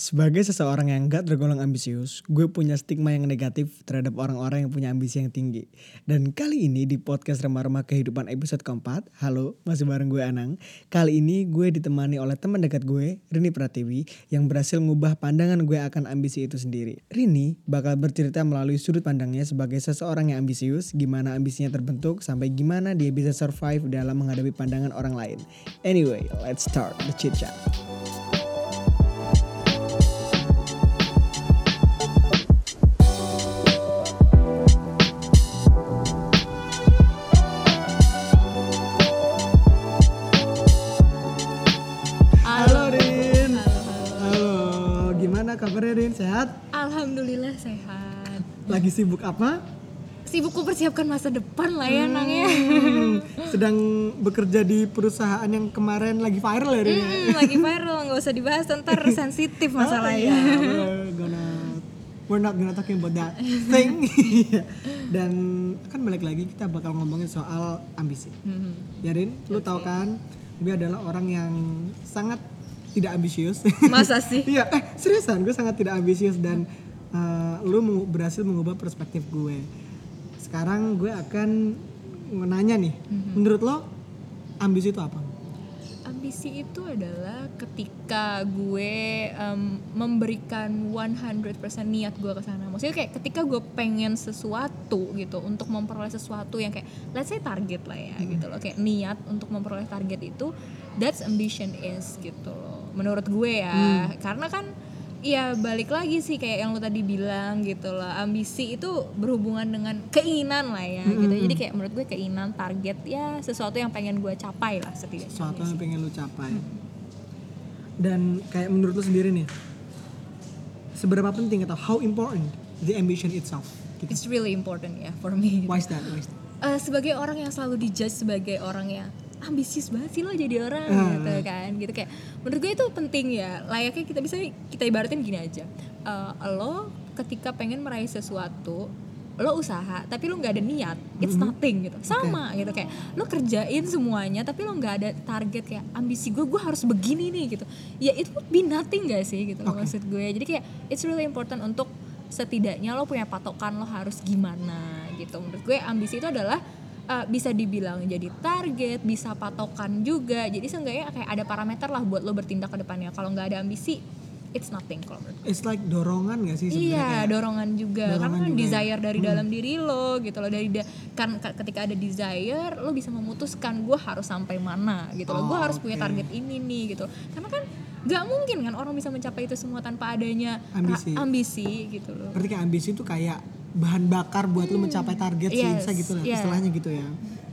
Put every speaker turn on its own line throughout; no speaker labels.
Sebagai seseorang yang gak tergolong ambisius, gue punya stigma yang negatif terhadap orang-orang yang punya ambisi yang tinggi. Dan kali ini di podcast Remah-Remah Kehidupan episode keempat, halo, masih bareng gue Anang. Kali ini gue ditemani oleh teman dekat gue, Rini Pratiwi, yang berhasil mengubah pandangan gue akan ambisi itu sendiri. Rini bakal bercerita melalui sudut pandangnya sebagai seseorang yang ambisius, gimana ambisinya terbentuk, sampai gimana dia bisa survive dalam menghadapi pandangan orang lain. Anyway, let's start the chit kabarnya Rin? Sehat?
Alhamdulillah sehat.
Lagi sibuk apa?
Sibuk mempersiapkan masa depan lah ya Nang ya.
Hmm, sedang bekerja di perusahaan yang kemarin lagi viral ya Rin? ya?
Hmm, lagi viral nggak usah dibahas ntar sensitif
Oh,
masalahnya.
iya, we're gonna we're not gonna talking about that thing. Dan kan balik lagi kita bakal ngomongin soal ambisi.
Hmm.
Ya Rin, lu tahu kan, gue adalah orang yang sangat tidak ambisius.
Masa sih?
Iya, eh seriusan gue sangat tidak ambisius dan uh, lu berhasil mengubah perspektif gue. Sekarang gue akan menanya nih, menurut lo ambisi itu apa?
Ambisi itu adalah ketika gue em, memberikan 100% niat gue ke sana. Maksudnya kayak ketika gue pengen sesuatu gitu untuk memperoleh sesuatu yang kayak let's say target lah ya gitu loh. Kayak niat untuk memperoleh target itu that's ambition is gitu loh. Menurut gue ya. Karena kan ya balik lagi sih kayak yang lo tadi bilang gitu loh. Ambisi itu berhubungan dengan keinginan lah ya gitu. Jadi kayak menurut gue keinginan target ya sesuatu yang pengen gue capai lah setidaknya.
Sesuatu yang pengen lu capai. Dan kayak menurut lu sendiri nih, seberapa penting atau how important the ambition itself? Gitu.
It's really important ya for me.
Why is that? Why is that?
Eh, sebagai orang yang selalu dijudge sebagai orang yang ambisius banget sih lo jadi orang
Hmm.
gitu kan. Gitu kayak menurut gue itu penting ya. Layaknya kita bisa kita ibaratin gini aja. Eh, lo ketika pengen meraih sesuatu lo usaha tapi lo nggak ada niat it's
Mm-hmm.
nothing gitu. Sama gitu kayak lo kerjain semuanya tapi lo nggak ada target kayak ambisi gue gue harus begini nih gitu. Ya itu be nothing gak sih gitu
Oke.
maksud gue. Jadi kayak it's really important untuk setidaknya lo punya patokan lo harus gimana gitu. Menurut gue ambisi itu adalah uh, bisa dibilang jadi target bisa patokan juga jadi seenggaknya kayak ada parameter lah buat lo bertindak ke depannya kalau nggak ada ambisi it's nothing kalau menurut gue
It's like dorongan gak sih sebenarnya?
Iya,
kayak-
dorongan juga.
Dorongan
Karena kan
juga ya.
desire dari dalam diri lo gitu loh. Dari da- kan ka- ketika ada desire, lo bisa memutuskan gue harus sampai mana gitu loh. Gue harus punya target ini nih gitu. Karena kan nggak mungkin kan orang bisa mencapai itu semua tanpa adanya
Ambisi.
ambisi gitu loh.
Berarti kayak ambisi itu kayak bahan bakar buat lu mencapai target sih,
Yes,
bisa gitu lah
yeah.
istilahnya gitu ya.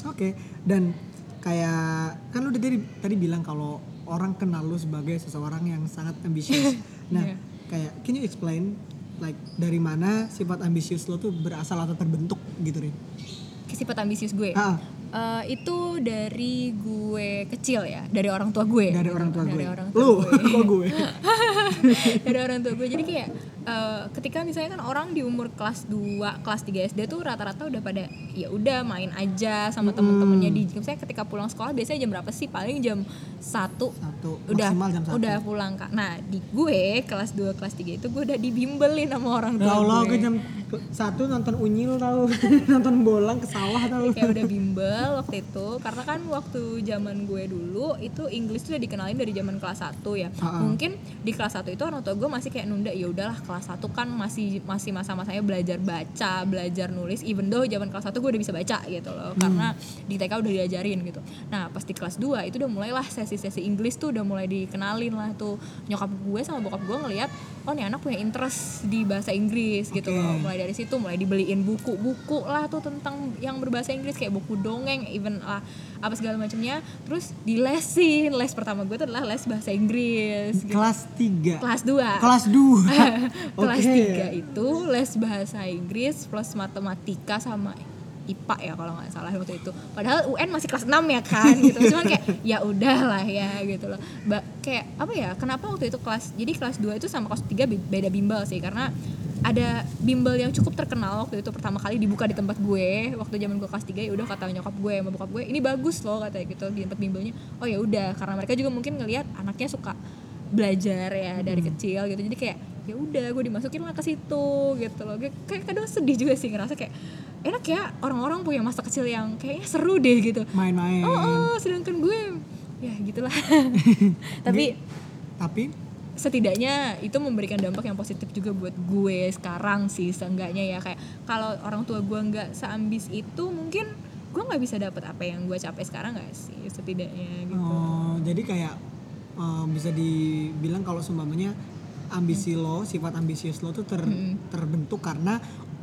Oke, dan kayak kan lu tadi tadi bilang kalau orang kenal lu sebagai seseorang yang sangat ambisius. Nah,
Yeah.
kayak can you explain like dari mana sifat ambisius lo tuh berasal atau terbentuk gitu, Rin?
Sifat ambisius gue.
Ah,
Eh, itu dari gue kecil ya, dari orang tua gue.
dari
gitu.
orang tua gue.
Dari orang tua
Lu,
gue.
kok gue?
dari orang tua gue jadi kayak eh, ketika misalnya kan orang di umur kelas 2, kelas 3 SD tuh rata-rata udah pada ya udah main aja sama temen-temennya di misalnya ketika pulang sekolah biasanya jam berapa sih? Paling jam 1
Satu,
udah
maksimal jam satu.
udah pulang kak. Nah di gue kelas 2 kelas 3 itu gue udah dibimbelin sama orang tua
Ya Allah,
gue.
gue jam satu nonton unyil tau, nonton bolang ke sawah tau.
kayak udah bimbel waktu itu. Karena kan waktu zaman gue dulu itu Inggris tuh udah dikenalin dari zaman kelas 1 ya.
Ha-ha.
mungkin di kelas 1 itu orang tua gue masih kayak nunda ya udahlah kelas 1 kan masih masih masa-masanya belajar baca belajar nulis even though zaman kelas 1 gue udah bisa baca gitu loh. Karena di TK udah diajarin gitu. Nah pas di kelas 2 itu udah mulailah sesi-sesi Inggris tuh udah mulai dikenalin lah tuh. Nyokap gue sama bokap gue ngeliat oh nih anak punya interest di bahasa Inggris gitu
Oke.
loh mulai dari situ mulai dibeliin buku-buku lah tuh tentang yang berbahasa Inggris kayak buku dongeng even lah apa segala macamnya terus dilesin les pertama gue tuh adalah les bahasa Inggris gitu.
Kelas 3.
kelas 2
Kelas 2.
kelas
Oke.
3 itu les bahasa Inggris plus matematika sama IPA ya kalau nggak salah waktu itu. Padahal UN masih kelas 6 ya kan gitu. Cuman kayak ya udahlah ya gitu loh. Ba kayak apa ya? Kenapa waktu itu kelas jadi kelas 2 itu sama kelas 3 be- beda bimbel sih karena ada bimbel yang cukup terkenal waktu itu pertama kali dibuka di tempat gue. Waktu zaman gue kelas 3 ya udah kata nyokap gue sama bokap gue ini bagus loh katanya gitu di tempat bimbelnya. Oh ya udah karena mereka juga mungkin ngelihat anaknya suka belajar ya dari kecil gitu. Jadi kayak ya udah gue dimasukin lah ke situ gitu loh. Kayak- kayak kadang sedih juga sih ngerasa kayak enak ya orang-orang punya masa kecil yang kayaknya seru deh gitu.
Main-main.
Oh, oh sedangkan gue ya gitulah. Tapi
tapi
setidaknya itu memberikan dampak yang positif juga buat gue sekarang sih seenggaknya ya. Kayak kalau orang tua gue nggak seambis itu mungkin gue nggak bisa dapet apa yang gue capai sekarang nggak sih setidaknya gitu.
Oh, jadi kayak eh, bisa dibilang kalau seumpamanya ambisi lo, sifat ambisius lo tuh ter- terbentuk karena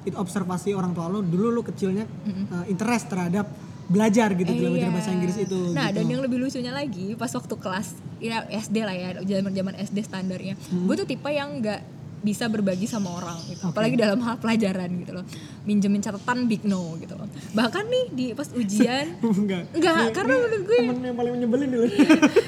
itu observasi orang tua lo dulu lo kecilnya eh, interest terhadap belajar gitu dalam belajar
Iya.
bahasa Inggris itu.
Nah,
gitu.
dan yang lebih lucunya lagi pas waktu kelas ya SD lah ya, zaman-zaman SD standarnya.
Hmm.
Gue tuh tipe yang nggak bisa berbagi sama orang gitu. Apalagi dalam hal pelajaran gitu loh. Minjemin catatan big no gitu loh. Bahkan nih di pas ujian
enggak.
enggak, karena menurut gue
Temen yang paling menyebelin dulu.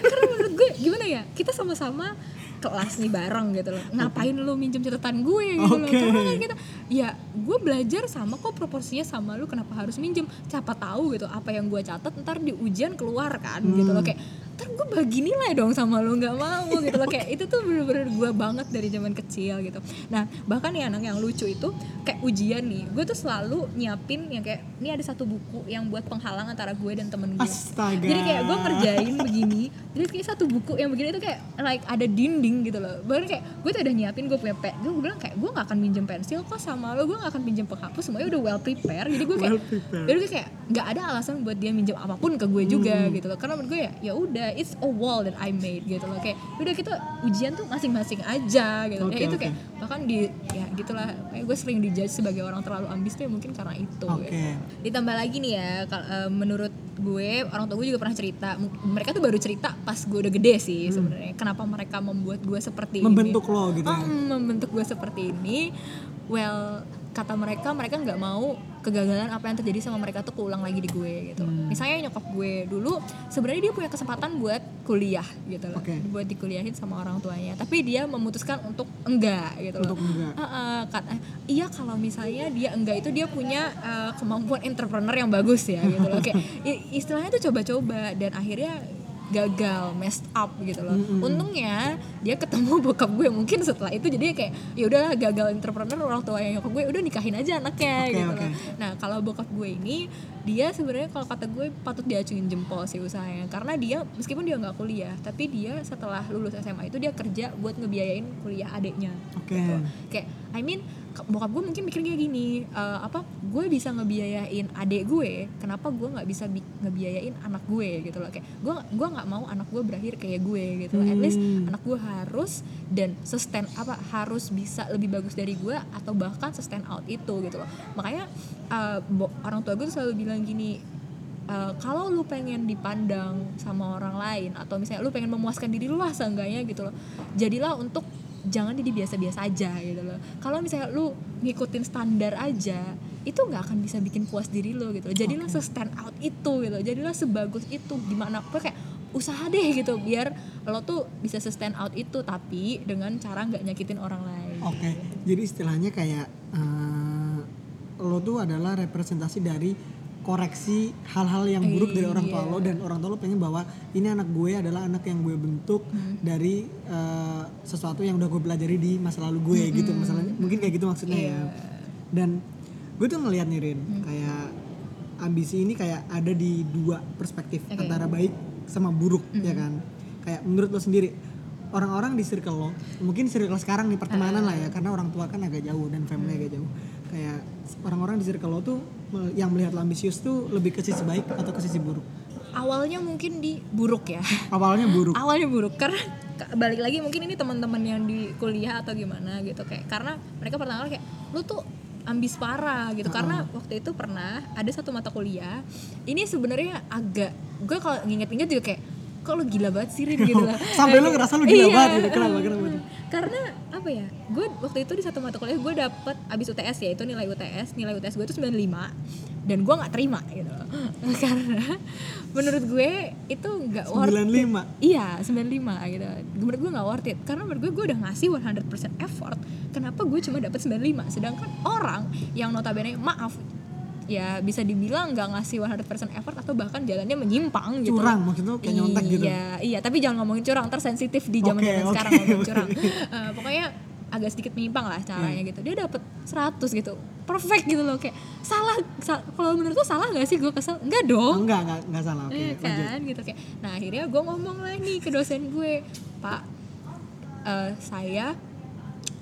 karena menurut gue gimana ya kita sama-sama kelas nih bareng gitu loh ngapain lu minjem catatan gue gitu loh
Oke.
karena kan kita ya gue belajar sama kok proporsinya sama lu kenapa harus minjem? Siapa tahu gitu apa yang gue catat ntar di ujian keluar kan gitu loh. Kayak ntar gue bagi nilai dong sama lu nggak mau gitu loh. Kayak itu tuh bener-bener gue banget dari zaman kecil gitu. Nah bahkan nih anak yang lucu itu kayak ujian nih gue tuh selalu nyiapin yang kayak ini ada satu buku yang buat penghalang antara gue dan temen gue.
Astaga.
jadi kayak gue ngerjain begini jadi kayak satu buku yang begini itu kayak like ada dinding gitu loh. Baru kayak gue tuh udah nyiapin gue punya pen gue bilang kayak gue gak akan minjem pensil kok sama lo gue gak akan minjem penghapus semuanya udah well prepare jadi gue kayak
Well prepared.
jadi gue kayak nggak ada alasan buat dia minjem apa pun ke gue juga gitu loh. Karena menurut gue ya ya udah it's a wall that I made gitu loh kayak udah kita ujian tuh masing-masing aja gitu
Oke,
ya itu kayak bahkan di ya gitulah kayak gue sering dijudge sebagai orang terlalu ambis tuh ya mungkin karena itu
Oke.
gitu. ditambah lagi nih ya eh, menurut gue orang tua gue juga pernah cerita mereka tuh baru cerita pas gue udah gede sih sebenarnya kenapa mereka membuat gue seperti
Hmm. Membentuk
ini
lo gitu ya.
Oh, membentuk gue seperti ini well kata mereka mereka nggak mau kegagalan apa yang terjadi sama mereka tuh keulang lagi di gue gitu
Hmm.
misalnya nyokap gue dulu sebenarnya dia punya kesempatan buat kuliah gitu loh
Oke.
buat dikuliahin sama orang tuanya tapi dia memutuskan untuk enggak gitu loh
Untuk enggak.
Kat- eh, iya kalau misalnya dia enggak itu dia punya eh, kemampuan entrepreneur yang bagus ya gitu loh kayak istilahnya tuh coba-coba dan akhirnya gagal messed up gitu loh untungnya dia ketemu bokap gue mungkin setelah itu jadi kayak ya udahlah gagal entrepreneur orang tua yang nyokap gue udah nikahin aja anaknya
Oke,
gitu loh nah kalau bokap gue ini dia sebenarnya kalau kata gue patut diacungin jempol sih usahanya karena dia meskipun dia nggak kuliah tapi dia setelah lulus SMA itu dia kerja buat ngebiayain kuliah adiknya
Oke.
gitu. kayak I mean bokap gue mungkin mikir kayak gini eh, apa gue bisa ngebiayain adik gue kenapa gue nggak bisa bi- ngebiayain anak gue gitu loh kayak gue gue nggak mau anak gue berakhir kayak gue gitu loh at least
Hmm.
anak gue harus dan sustain apa harus bisa lebih bagus dari gue atau bahkan sustain out itu gitu loh. Makanya bo- orang tua gue tuh selalu bilang gini eh, kalau lu pengen dipandang sama orang lain atau misalnya lu pengen memuaskan diri lu lah seenggaknya gitu loh jadilah untuk jangan jadi biasa-biasa aja gitu loh. Kalau misalnya lu ngikutin standar aja itu nggak akan bisa bikin puas diri lo gitu loh. Jadilah se-stand out itu gitu jadilah sebagus itu gimana pokoknya kayak usaha deh gitu biar lo tuh bisa se-stand out itu tapi dengan cara nggak nyakitin orang lain
Oke, jadi istilahnya kayak eh, lo tuh adalah representasi dari koreksi hal-hal yang buruk dari orang tua
Iya.
lo dan orang tua lo pengen bahwa ini anak gue adalah anak yang gue bentuk
Hmm.
dari eh, sesuatu yang udah gue pelajari di masa lalu gue gitu masalahnya mungkin kayak gitu maksudnya ya
Iya.
dan gue tuh ngeliat nih Rin kayak ambisi ini kayak ada di dua perspektif
Oke.
antara baik sama buruk ya kan? Kayak menurut lo sendiri orang-orang di circle lo mungkin circle sekarang nih pertemanan lah ya karena orang tua kan agak jauh dan family agak jauh. Kayak orang-orang di circle lo tuh yang melihat lo ambisius tuh lebih ke sisi baik atau ke sisi buruk?
Awalnya mungkin di buruk ya.
Awalnya buruk.
Awalnya buruk karena ka- balik lagi mungkin ini teman-teman yang di kuliah atau gimana gitu kayak karena mereka pertama kali kayak lu tuh ambis parah gitu. Karena waktu itu pernah ada satu mata kuliah ini sebenarnya agak gue kalau nginget-inget juga kayak kok lu gila banget sih Rin gitu lah
Sampai lu ngerasa lu gila
Iya.
banget gitu. Kenapa? Kenapa
karena apa ya gue waktu itu di satu mata kuliah gue dapet abis UTS ya itu nilai UTS nilai UTS gue itu 95 dan gue nggak terima gitu karena menurut gue itu nggak worth it
95
Iya, 95 gitu. Menurut gue gak worth it karena menurut gue gue udah ngasih 100% effort. Kenapa gue cuma dapat 95 sedangkan orang yang notabene maaf ya bisa dibilang nggak ngasih 100% effort atau bahkan jalannya menyimpang gitu
curang maksudnya kayak nyontek gitu
Iya, iya, tapi jangan ngomongin curang, tersensitif di zaman zaman
oke,
sekarang ngomongin curang. Eh, pokoknya agak sedikit menyimpang lah caranya
Hmm.
gitu. Dia dapet 100 gitu. Perfect gitu loh kayak salah sa- kalau menurut lo salah gak sih gue kesel? Enggak dong.
enggak enggak enggak salah oke
Iya
lanjut
kan gitu kayak. Nah, akhirnya gue ngomong lah nih ke dosen gue, "Pak, eh, saya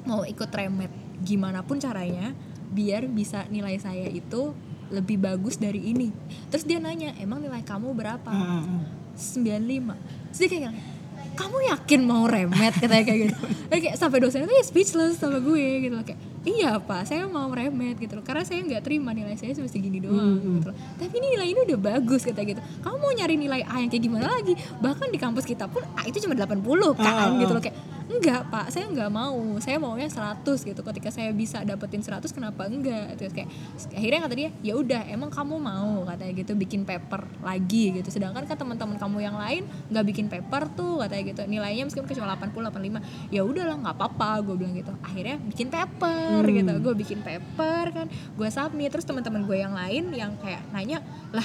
mau ikut remet gimana pun caranya biar bisa nilai saya itu lebih bagus dari ini." Terus dia nanya, "Emang nilai kamu berapa?"
Ah.
95 Terus dia kayak kamu yakin mau remet? Katanya kayak gitu. Kayak sampai dosennya tuh ya speechless sama gue gitu loh kayak iya pak saya mau remet gitu loh. Karena saya nggak terima nilai saya cuma segini doang
Hmm,
gitu loh. Tapi ini nilai ini udah bagus kata gitu. Kamu mau nyari nilai A yang kayak gimana lagi? Bahkan di kampus kita pun A itu cuma 80
Ah,
kan
ah,
gitu loh kayak enggak pak. Saya nggak mau. Saya maunya 100 gitu. Ketika saya bisa dapetin 100 kenapa enggak? Terus kayak akhirnya kata dia ya udah emang kamu mau katanya gitu bikin paper lagi gitu. Sedangkan kan teman-teman kamu yang lain nggak bikin paper tuh katanya gitu. Nilainya meskipun cuma 80 85 ya udahlah nggak apa-apa gue bilang gitu. Akhirnya bikin paper
Hmm.
gitu. Gue bikin paper kan gue submit. Terus teman-teman gue yang lain yang kayak nanya lah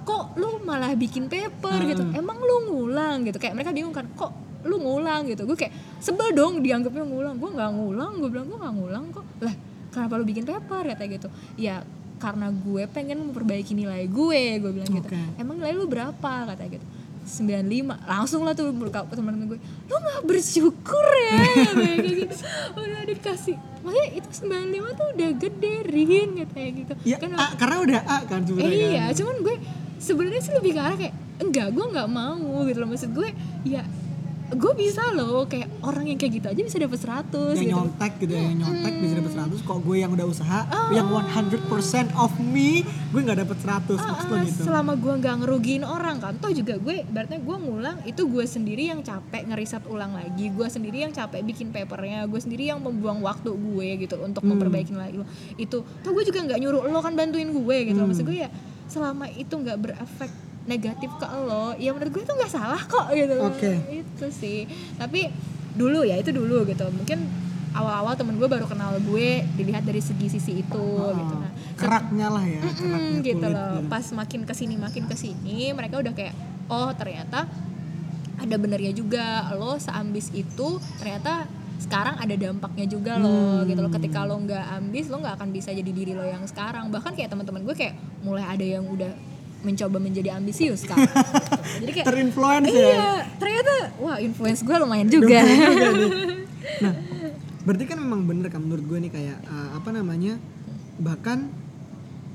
kok lu malah bikin paper? Gitu.
Hmm.
emang lu ngulang? Gitu. Kayak mereka bingung kan kok lu ngulang gitu. Gue kayak sebel dong dianggapnya ngulang. Gue nggak ngulang gue bilang gue nggak ngulang kok. Lah kenapa lu bikin paper? Kata gitu. Ya karena gue pengen memperbaiki nilai gue gue bilang gitu.
Oke.
emang nilai lu berapa? Kata gitu. 95 langsung lah tuh teman-teman gue. Lu nggak bersyukur ya? Kayak gitu. Udah dikasih. Makanya itu 95 tuh udah gede rin katanya gitu.
Ya
Kan
A, karena udah A kan
Eh,
sebenarnya
iya,
kan?
cuman gue sebenarnya sih lebih ke arah kayak enggak, gue nggak mau gitu loh. Maksud gue. Ya gue bisa loh kayak orang yang kayak gitu aja bisa dapet 100
yang
gitu.
nyontek gitu ya, yang nyontek bisa dapat 100 kok gue yang udah usaha
Ah.
yang 100% of me gue nggak dapat 100 maksud lo
Ah,
gitu
selama gue nggak ngerugiin orang kan toh juga gue berarti gue ngulang itu gue sendiri yang capek ngeriset ulang lagi gue sendiri yang capek bikin papernya gue sendiri yang membuang waktu gue gitu untuk
Hmm.
memperbaiki lo itu toh gue juga nggak nyuruh lo kan bantuin gue gitu
Hmm.
maksud gue ya selama itu nggak berefek negatif ke lo ya menurut gue itu nggak salah kok gitu
Oke.
itu sih tapi dulu ya itu dulu gitu mungkin awal-awal temen gue baru kenal gue dilihat dari segi sisi itu
Ah,
gitu nah
keraknya lah ya keraknya
Mm, gitu
kulit
loh.
gitu.
Pas makin ke sini makin ke sini mereka udah kayak oh ternyata ada benernya juga lo seambis itu ternyata sekarang ada dampaknya juga loh
Hmm.
gitu loh ketika lo nggak ambis lo nggak akan bisa jadi diri lo yang sekarang bahkan kayak teman-teman gue kayak mulai ada yang udah mencoba menjadi ambisius gitu. jadi kayak
terinfluence ya?
iya ternyata wah influence gue lumayan juga.
Nah berarti kan memang bener kan menurut gue nih kayak uh, apa namanya bahkan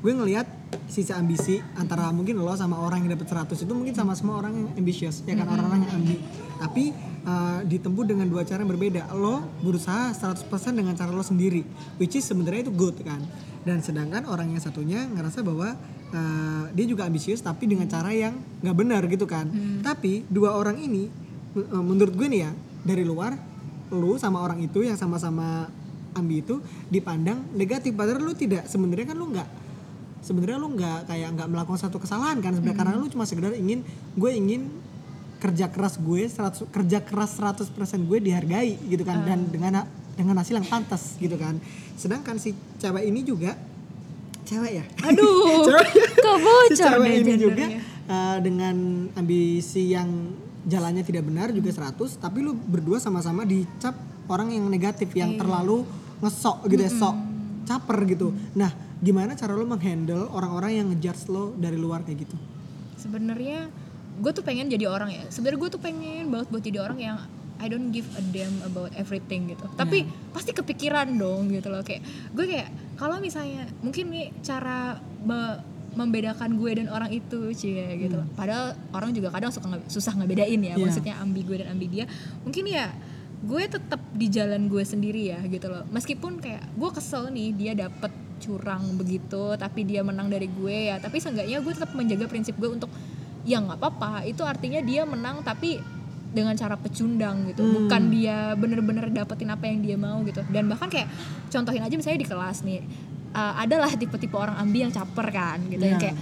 gue ngelihat sisi ambisi antara mungkin lo sama orang yang dapat 100 itu mungkin sama semua orang yang ambisius ya kan? Orang-orang yang ambi. Tapi uh, ditempuh dengan dua cara yang berbeda. Lo berusaha 100% dengan cara lo sendiri which is sebenarnya itu good kan? Dan sedangkan orang yang satunya ngerasa bahwa uh, dia juga ambisius tapi dengan cara yang nggak benar gitu kan? Tapi dua orang ini uh, menurut gue nih ya dari luar lu sama orang itu yang sama-sama ambi itu dipandang negatif. Padahal lu tidak sebenarnya kan lu nggak sebenarnya lu nggak kayak nggak melakukan satu kesalahan kan? Sebenarnya karena lu cuma sekedar ingin gue ingin kerja keras gue 100 kerja keras 100% gue dihargai gitu kan. Dan dengan dengan hasil yang pantas gitu kan. Sedangkan si cewek ini juga cewek ya?
Aduh
Cewek- si
kebocor
cewek ini juga uh, dengan ambisi yang jalannya tidak benar juga 100 tapi lu berdua sama-sama dicap orang yang negatif yang
Iya.
terlalu ngesok gitu ya sok caper gitu. Nah gimana cara lu menghandle orang-orang yang ngejudge lo dari luar kayak gitu?
Sebenarnya gue tuh pengen jadi orang ya. Sebenarnya gue tuh pengen banget buat jadi orang yang I don't give a damn about everything gitu. Tapi pasti kepikiran dong gitu loh. Kayak gue kayak kalau misalnya mungkin nih cara be- membedakan gue dan orang itu cie gitu loh. Padahal orang juga kadang suka nge- susah ngebedain ya
Iya.
maksudnya ambi gue dan ambi dia. Mungkin ya gue tetap di jalan gue sendiri ya gitu loh. Meskipun kayak gue kesel nih dia dapet curang begitu tapi dia menang dari gue ya. Tapi seenggaknya gue tetap menjaga prinsip gue untuk ya nggak apa-apa. Itu artinya dia menang tapi dengan cara pecundang gitu.
Hmm.
bukan dia bener-bener dapetin apa yang dia mau gitu. Dan bahkan kayak contohin aja misalnya di kelas nih uh, adalah tipe-tipe orang ambi yang caper kan gitu. Yang
Iya.
kayak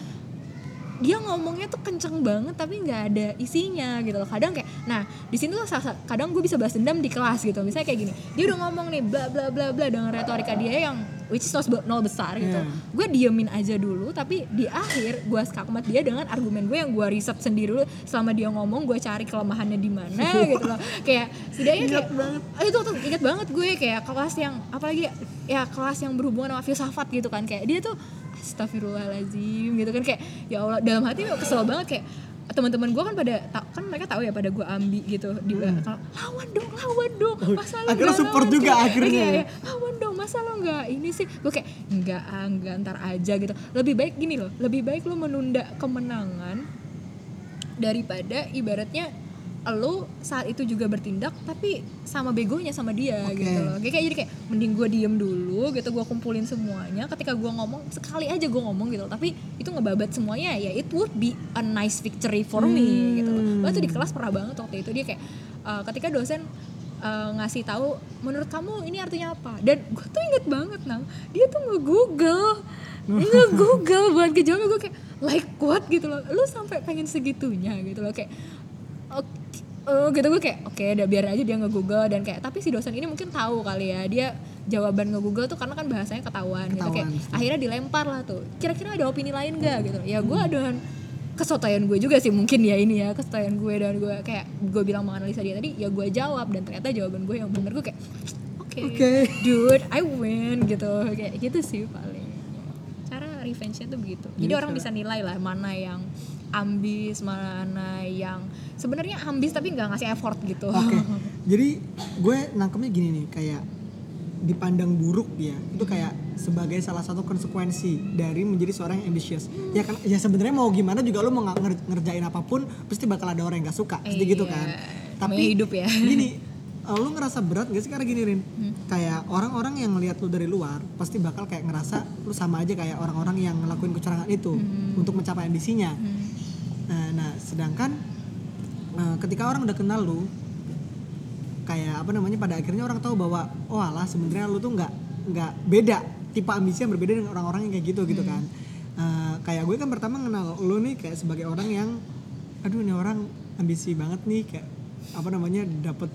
dia ngomongnya tuh kenceng banget tapi nggak ada isinya gitu loh. Kadang kayak nah di sini tuh kadang gue bisa balas dendam di kelas gitu. Misalnya kayak gini dia udah ngomong nih bla bla bla bla dengan retorika dia yang which is nol, nol besar gitu.
Yeah.
gue diemin aja dulu tapi di akhir gue skakmat dia dengan argumen gue yang gue riset sendiri dulu. Selama dia ngomong gue cari kelemahannya di mana gitu loh. Kayak setidaknya kayak Eh, itu tuh inget banget gue kayak kelas yang apalagi ya, ya kelas yang berhubungan sama filsafat gitu kan. Kayak dia tuh astagfirullahalazim gitu kan. Kayak ya Allah dalam hati kesel banget kayak teman-teman gue kan pada kan mereka tahu ya pada gue ambi gitu di belakang lawan dong lawan dong masa lo
Hmm. Akhirnya support
lawan?"
juga
Kayak,
akhirnya.
iya, iya, lawan dong masa lo nggak ini sih gue kayak nggak ah nggak ntar aja gitu lebih baik gini loh lebih baik lo menunda kemenangan daripada ibaratnya lo saat itu juga bertindak tapi sama begonya sama dia
Oke.
gitu loh. Kayak kayak jadi kayak mending gue diem dulu gitu gue kumpulin semuanya. Ketika gue ngomong sekali aja gue ngomong gitu loh tapi itu ngebabat semuanya ya it would be a nice victory for me gitu loh.
Hmm.
Tuh di kelas pernah banget waktu itu dia kayak uh, ketika dosen uh, ngasih tahu menurut kamu ini artinya apa? Dan gue tuh inget banget nang dia tuh nge-google nge-google buat kejawabnya gue kayak like what? gitu loh. Lu sampai pengen segitunya? gitu loh kayak oke eh, gitu. Gue kayak oke udah biar aja dia nge-google. Dan kayak tapi si dosen ini mungkin tahu kali ya. Dia jawaban nge-google tuh karena kan bahasanya ketahuan, gitu. Kayak
Ketahuan.
akhirnya dilempar lah tuh. Kira-kira ada opini lain gak gitu? Ya gue dengan kesotoyan gue juga sih mungkin ya ini ya kesotoyan gue dan gue kayak gue bilang menganalisa dia tadi ya gue jawab. Dan ternyata jawaban gue yang bener gue kayak oke
Oke.
dude I win gitu. Kayak gitu sih paling. Cara revenge-nya tuh begitu. Jadi
Jadi
orang
cara-
bisa nilai lah mana yang ambis mana yang sebenarnya ambis tapi nggak ngasih effort gitu
Oke. Jadi gue nangkepnya gini nih, kayak dipandang buruk dia itu kayak sebagai salah satu konsekuensi dari menjadi seorang yang ambitious. Ya kan ya sebenarnya mau gimana juga lo mau nger- ngerjain apa pun pasti bakal ada orang yang gak suka, pasti gitu kan.
Iya, namanya hidup ya.
Gini, eh, lu ngerasa berat gak sih karena gini Rin? Kayak orang-orang yang ngelihat lu dari luar pasti bakal kayak ngerasa lu sama aja kayak orang-orang yang ngelakuin kecurangan itu untuk mencapai ambisinya. Nah, nah, sedangkan eh, ketika orang udah kenal lu kayak apa namanya pada akhirnya orang tahu bahwa oh alah sebenarnya lu tuh nggak nggak beda tipe ambisi yang berbeda dengan orang-orang yang kayak gitu gitu kan. Eh, kayak gue kan pertama kenal lu nih kayak sebagai orang yang aduh ini orang ambisi banget nih kayak apa namanya dapat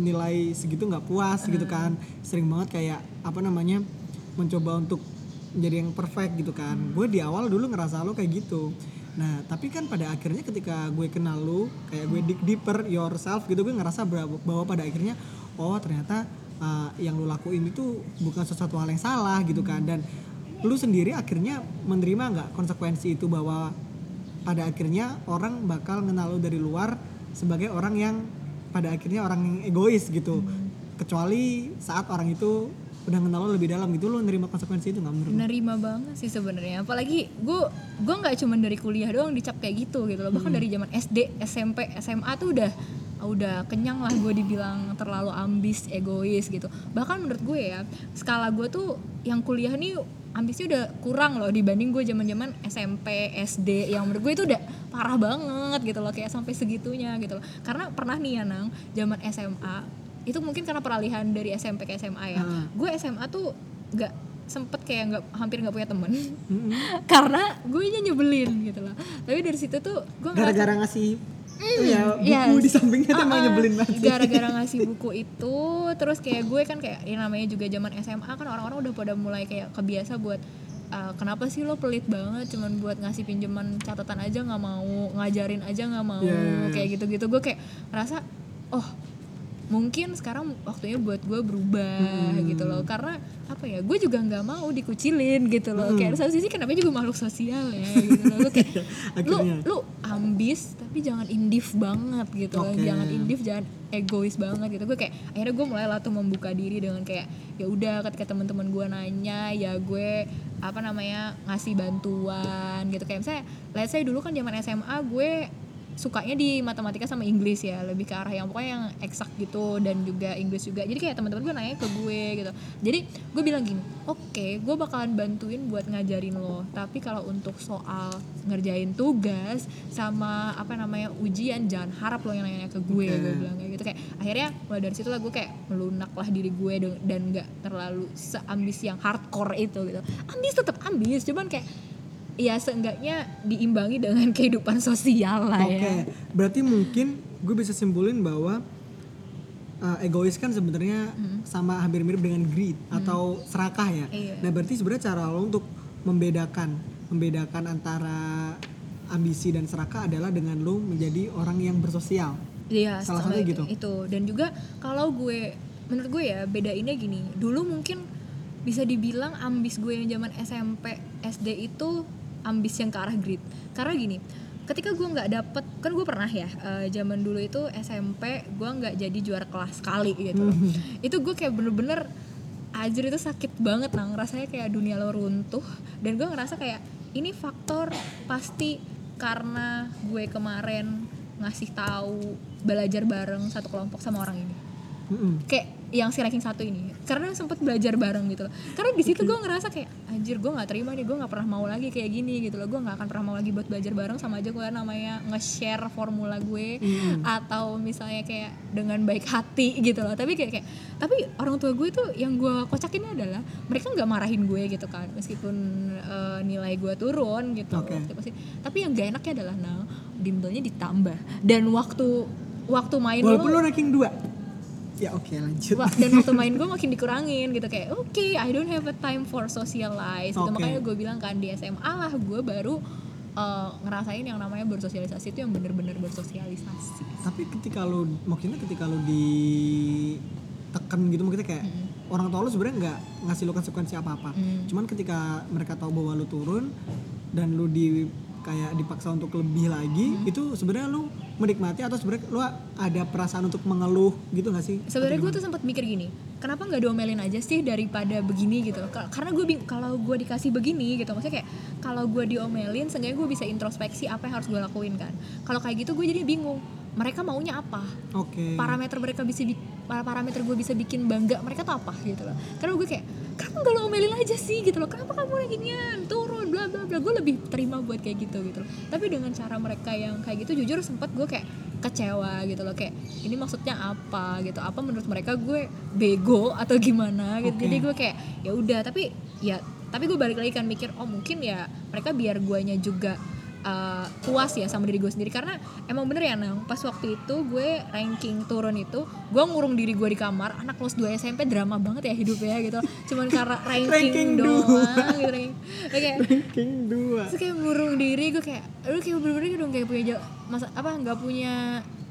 nilai segitu nggak puas gitu kan. Sering banget kayak apa namanya mencoba untuk menjadi yang perfect gitu kan. Gue di awal dulu ngerasa lo kayak gitu nah tapi kan pada akhirnya ketika gue kenal lu kayak gue dig deeper yourself gitu gue ngerasa bahwa, pada akhirnya oh ternyata uh, yang lu lakuin itu bukan sesuatu hal yang salah gitu kan. Dan lu sendiri akhirnya menerima nggak konsekuensi itu bahwa pada akhirnya orang bakal kenal lu dari luar sebagai orang yang pada akhirnya orang yang egois gitu. Kecuali saat orang itu udah kenal lo lebih dalam gitu lo nerima konsekuensi itu nggak menurut lo?
nerima banget sih sebenarnya. Apalagi gue gue nggak cuma dari kuliah doang dicap kayak gitu gitu loh. Bahkan dari zaman SD SMP SMA tuh udah udah kenyang lah gue dibilang terlalu ambis egois gitu. Bahkan menurut gue ya skala gue tuh yang kuliah nih ambisnya udah kurang loh dibanding gue zaman zaman SMP SD yang menurut gue itu udah parah banget gitu loh kayak sampai segitunya gitu loh. Karena pernah nih ya nang zaman SMA itu mungkin karena peralihan dari SMP ke SMA ya
Ah.
gue SMA tuh nggak sempet kayak nggak hampir nggak punya temen
Mm-mm.
karena gue nya nyebelin gitu loh tapi dari situ tuh gue
gara-gara ngasih tuh ya buku
yes.
di sampingnya tuh emang
Uh-uh.
nyebelin banget
gara-gara ngasih buku itu terus kayak gue kan kayak ya namanya juga zaman SMA kan orang-orang udah pada mulai kayak kebiasa buat uh, kenapa sih lo pelit banget cuman buat ngasih pinjaman catatan aja nggak mau ngajarin aja nggak mau
Iya, iya, iya.
kayak gitu-gitu gue kayak ngerasa oh mungkin sekarang waktunya buat gue berubah gitu loh. Karena apa ya gue juga nggak mau dikucilin gitu loh. Kayak satu sisi kenapa juga makhluk sosial ya gitu loh. Kayak lu
Akhirnya.
lu ambis tapi jangan indif banget gitu loh.
Oke.
jangan indif jangan egois banget gitu. Gue kayak akhirnya gue mulai lah tuh membuka diri dengan kayak ya udah ketika teman-teman gue nanya ya gue apa namanya ngasih bantuan gitu. Kayak misalnya let's say dulu kan zaman SMA gue sukanya di matematika sama Inggris ya lebih ke arah yang pokoknya yang eksak gitu dan juga Inggris juga. Jadi kayak teman-teman gue nanya ke gue gitu. Jadi gue bilang gini oke gue bakalan bantuin buat ngajarin lo tapi kalau untuk soal ngerjain tugas sama apa namanya ujian jangan harap lo yang nanya ke gue
Oke.
gue bilang kayak gitu. Kayak akhirnya mulai dari situ lah gue kayak melunak lah diri gue dan nggak terlalu seambis yang hardcore itu gitu. Ambis tetap ambis cuman kayak ya seenggaknya diimbangi dengan kehidupan sosial lah
Oke,
ya
berarti mungkin gue bisa simpulin bahwa uh, egois kan sebenarnya sama hampir mirip dengan greed atau serakah ya.
Iya.
Nah berarti sebenarnya cara lo untuk membedakan membedakan antara ambisi dan serakah adalah dengan lo menjadi orang yang bersosial.
Iya,
Salah satunya gitu.
Itu dan juga kalau gue menurut gue ya bedainnya gini. Dulu mungkin bisa dibilang ambis gue yang zaman SMP, SD itu ambis yang ke arah grit. Karena gini, ketika gue nggak dapet kan gue pernah ya eh, zaman dulu itu SMP gue nggak jadi juara kelas sekali gitu. loh. itu gue kayak bener-bener Anjir itu sakit banget nang rasanya kayak dunia lo runtuh dan gue ngerasa kayak ini faktor pasti karena gue kemarin ngasih tahu belajar bareng satu kelompok sama orang ini
Mm-mm.
kayak yang si ranking satu ini. Karena sempet belajar bareng gitu loh. Karena di situ gue ngerasa kayak anjir gue nggak terima nih gue nggak pernah mau lagi kayak gini gitu loh. Gue nggak akan pernah mau lagi buat belajar bareng sama aja gue namanya nge-share formula gue atau misalnya kayak dengan baik hati gitu loh. Tapi kayak, kayak tapi orang tua gue tuh yang gue kocakin adalah mereka nggak marahin gue gitu kan meskipun eh, nilai gue turun gitu waktu pasti tapi yang gak enaknya adalah nah bimbelnya ditambah. Dan waktu waktu main
Walaupun
lo
lo ranking 2 Ya oke lanjut.
Wah, dan waktu main gue makin dikurangin gitu kayak oke I don't have a time for socialize. Gitu makanya gue bilang kan di SMA lah gue baru uh, ngerasain yang namanya bersosialisasi itu yang bener-bener bersosialisasi.
Tapi ketika lo maksudnya ketika lo ditekan gitu maksudnya kayak orang tua lo sebenarnya nggak ngasih lo konsekuensi apa-apa.
Hmm.
Cuman ketika mereka tahu bahwa lo turun dan lo di kayak dipaksa untuk lebih lagi,
Hmm.
itu sebenarnya lo menikmati atau sebenarnya lo ada perasaan untuk mengeluh gitu gak sih?
sebenarnya gue tuh sempat mikir gini kenapa nggak diomelin aja sih daripada begini gitu Ka- karena gue kalau gue dikasih begini gitu maksudnya kayak kalau gue diomelin seenggaknya gue bisa introspeksi apa yang harus gue lakuin kan kalau kayak gitu gue jadi bingung mereka maunya apa
Oke.
parameter mereka bisa bi- para parameter gue bisa bikin bangga mereka tuh apa gitu loh karena gue kayak kenapa nggak lo omelin aja sih gitu loh. Kenapa kamu lagi ginian turun bla bla bla. Gue lebih terima buat kayak gitu gitu loh. Tapi dengan cara mereka yang kayak gitu jujur sempet gue kayak kecewa gitu loh. Kayak ini maksudnya apa? Gitu. Apa menurut mereka gue bego atau gimana gitu.
Oke.
jadi gue kayak ya udah. Tapi ya tapi gue balik lagi kan mikir oh mungkin ya mereka biar guanya juga uh, puas ya sama diri gue sendiri. Karena emang bener ya nang pas waktu itu gue ranking turun itu gue ngurung diri gue di kamar. Anak kelas 2 SMP drama banget ya hidupnya gitu. Cuman karena ranking,
Ranking
doang
dua.
gitu ranking. kayak
ranking 2.
terus kayak ngurung diri gue kayak aduh kayak bener-bener dong kayak punya masa apa nggak punya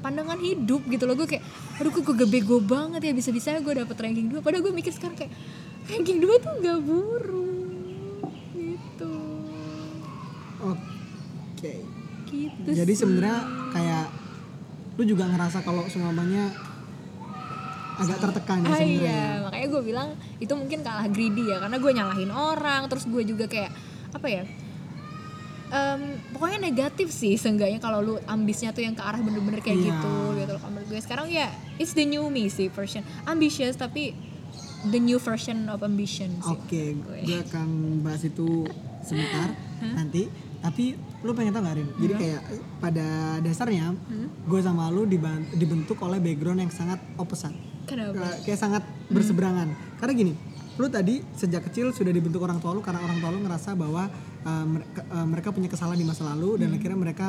pandangan hidup gitu loh. Gue kayak aduh kok gue bego banget ya bisa-bisa gue dapet ranking 2 padahal gue mikir sekarang kayak ranking 2 tuh nggak buruk
Oke.
gitu
Jadi sebenarnya kayak lu juga ngerasa kalau semuanya agak tertekan ya
Ah
sebenarnya.
iya, makanya gue bilang itu mungkin kalah greedy ya karena gue nyalahin orang, terus gue juga kayak apa ya? em, pokoknya negatif sih seenggaknya kalau lu ambisnya tuh yang ke arah bener-bener kayak
Iya.
gitu gitu loh. Menurut gue sekarang ya it's the new me sih version ambitious tapi the new version of ambition sih.
Oke,
Gue.
gue akan bahas itu sebentar nanti. Tapi lu pengen tau gak Rin? Jadi kayak pada dasarnya gue sama lu dibentuk oleh background yang sangat opposite.
Kenapa?
Kayak- sangat berseberangan. Karena gini, lu tadi sejak kecil sudah dibentuk orang tua lu karena orang tua lu ngerasa bahwa uh, mereka, uh, mereka punya kesalahan di masa lalu dan akhirnya mereka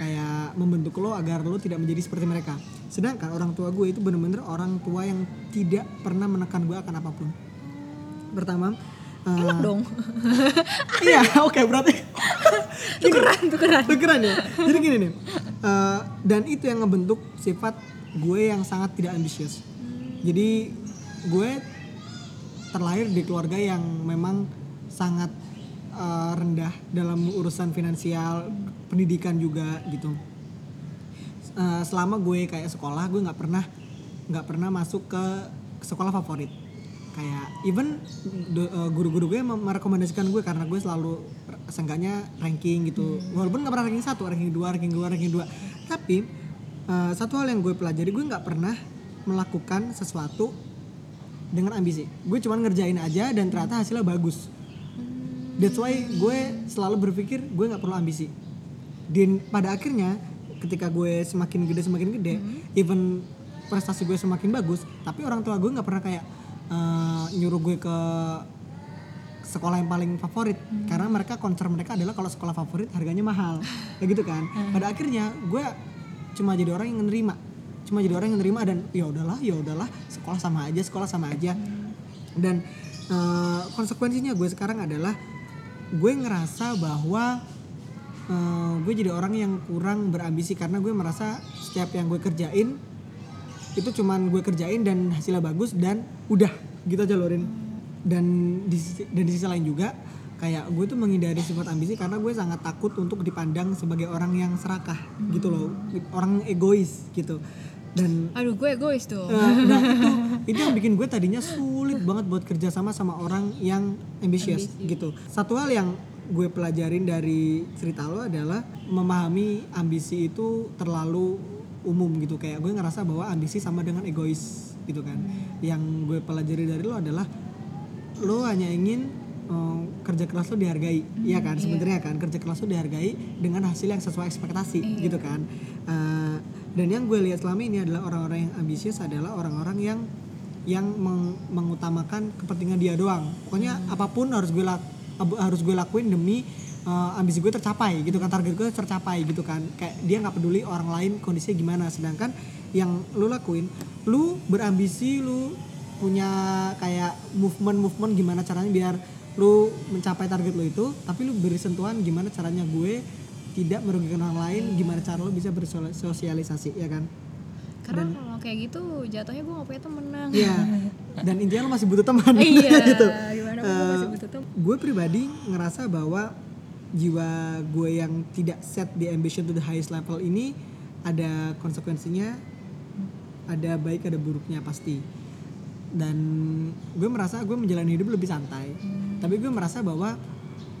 kayak membentuk lo agar lo tidak menjadi seperti mereka. Sedangkan orang tua gue itu bener-bener orang tua yang tidak pernah menekan gue akan apa pun. Pertama, uh,
Enak dong.
iya oke berarti
tukeran, tukeran.
Tukeran ya. Jadi gini nih. eh, dan itu yang ngebentuk sifat gue yang sangat tidak ambisius. Jadi gue terlahir di keluarga yang memang sangat eh, rendah dalam urusan finansial, pendidikan juga gitu. Eh, selama gue kayak sekolah gue nggak pernah nggak pernah masuk ke sekolah favorit kayak even eh, guru-guru gue merekomendasikan gue karena gue selalu seenggaknya ranking gitu. Walaupun nggak pernah ranking satu ranking dua ranking dua ranking dua. Tapi eh, satu hal yang gue pelajari gue nggak pernah melakukan sesuatu dengan ambisi. Gue cuma ngerjain aja dan ternyata hasilnya bagus. That's why gue selalu berpikir gue nggak perlu ambisi. Dan pada akhirnya ketika gue semakin gede semakin gede even prestasi gue semakin bagus tapi orang tua gue nggak pernah kayak eh, nyuruh gue ke sekolah yang paling favorit. Karena mereka concern mereka adalah kalau sekolah favorit harganya mahal. Kayak gitu kan. Pada akhirnya gue cuma jadi orang yang nerima. Cuma jadi orang yang nerima dan ya udahlah ya udahlah sekolah sama aja sekolah sama aja. Dan eh, konsekuensinya gue sekarang adalah gue ngerasa bahwa eh, gue jadi orang yang kurang berambisi karena gue merasa setiap yang gue kerjain itu cuman gue kerjain dan hasilnya bagus dan udah gitu aja Lorin dan di dan di sisi lain juga kayak gue tuh menghindari sifat ambisi karena gue sangat takut untuk dipandang sebagai orang yang serakah gitu loh. Orang egois gitu. Dan
aduh gue egois tuh.
Eh, nah, itu itu yang bikin gue tadinya sulit banget buat kerja sama sama orang yang ambisius. gitu. Satu hal yang gue pelajarin dari cerita lo adalah memahami ambisi itu terlalu umum gitu. Kayak gue ngerasa bahwa ambisi sama dengan egois gitu kan. Yang gue pelajari dari lo adalah lo hanya ingin eh, kerja keras lo dihargai iya kan? sebenarnya kan kerja keras lo dihargai dengan hasil yang sesuai ekspektasi gitu kan. Eh, dan yang gue lihat selama ini adalah orang-orang yang ambisius adalah orang-orang yang yang meng- mengutamakan kepentingan dia doang. Pokoknya apa pun harus gue lak- ab- harus gue lakuin demi eh, ambisi gue tercapai gitu kan target gue tercapai gitu kan kayak dia nggak peduli orang lain kondisinya gimana sedangkan yang lu lakuin lu berambisi lu punya kayak movement movement gimana caranya biar lu mencapai target lu itu tapi lu beri sentuhan gimana caranya gue tidak merugikan orang lain gimana cara lu bisa bersosialisasi ya kan
karena kalau kayak gitu jatuhnya gue gak punya temen
Iya. Dan intinya lo masih butuh teman.
iya
gitu.
gimana masih butuh temen
Gue pribadi ngerasa bahwa jiwa gue yang tidak set di ambition to the highest level ini ada konsekuensinya, ada baik ada buruknya pasti. Dan gue merasa gue menjalani hidup lebih santai. Tapi gue merasa bahwa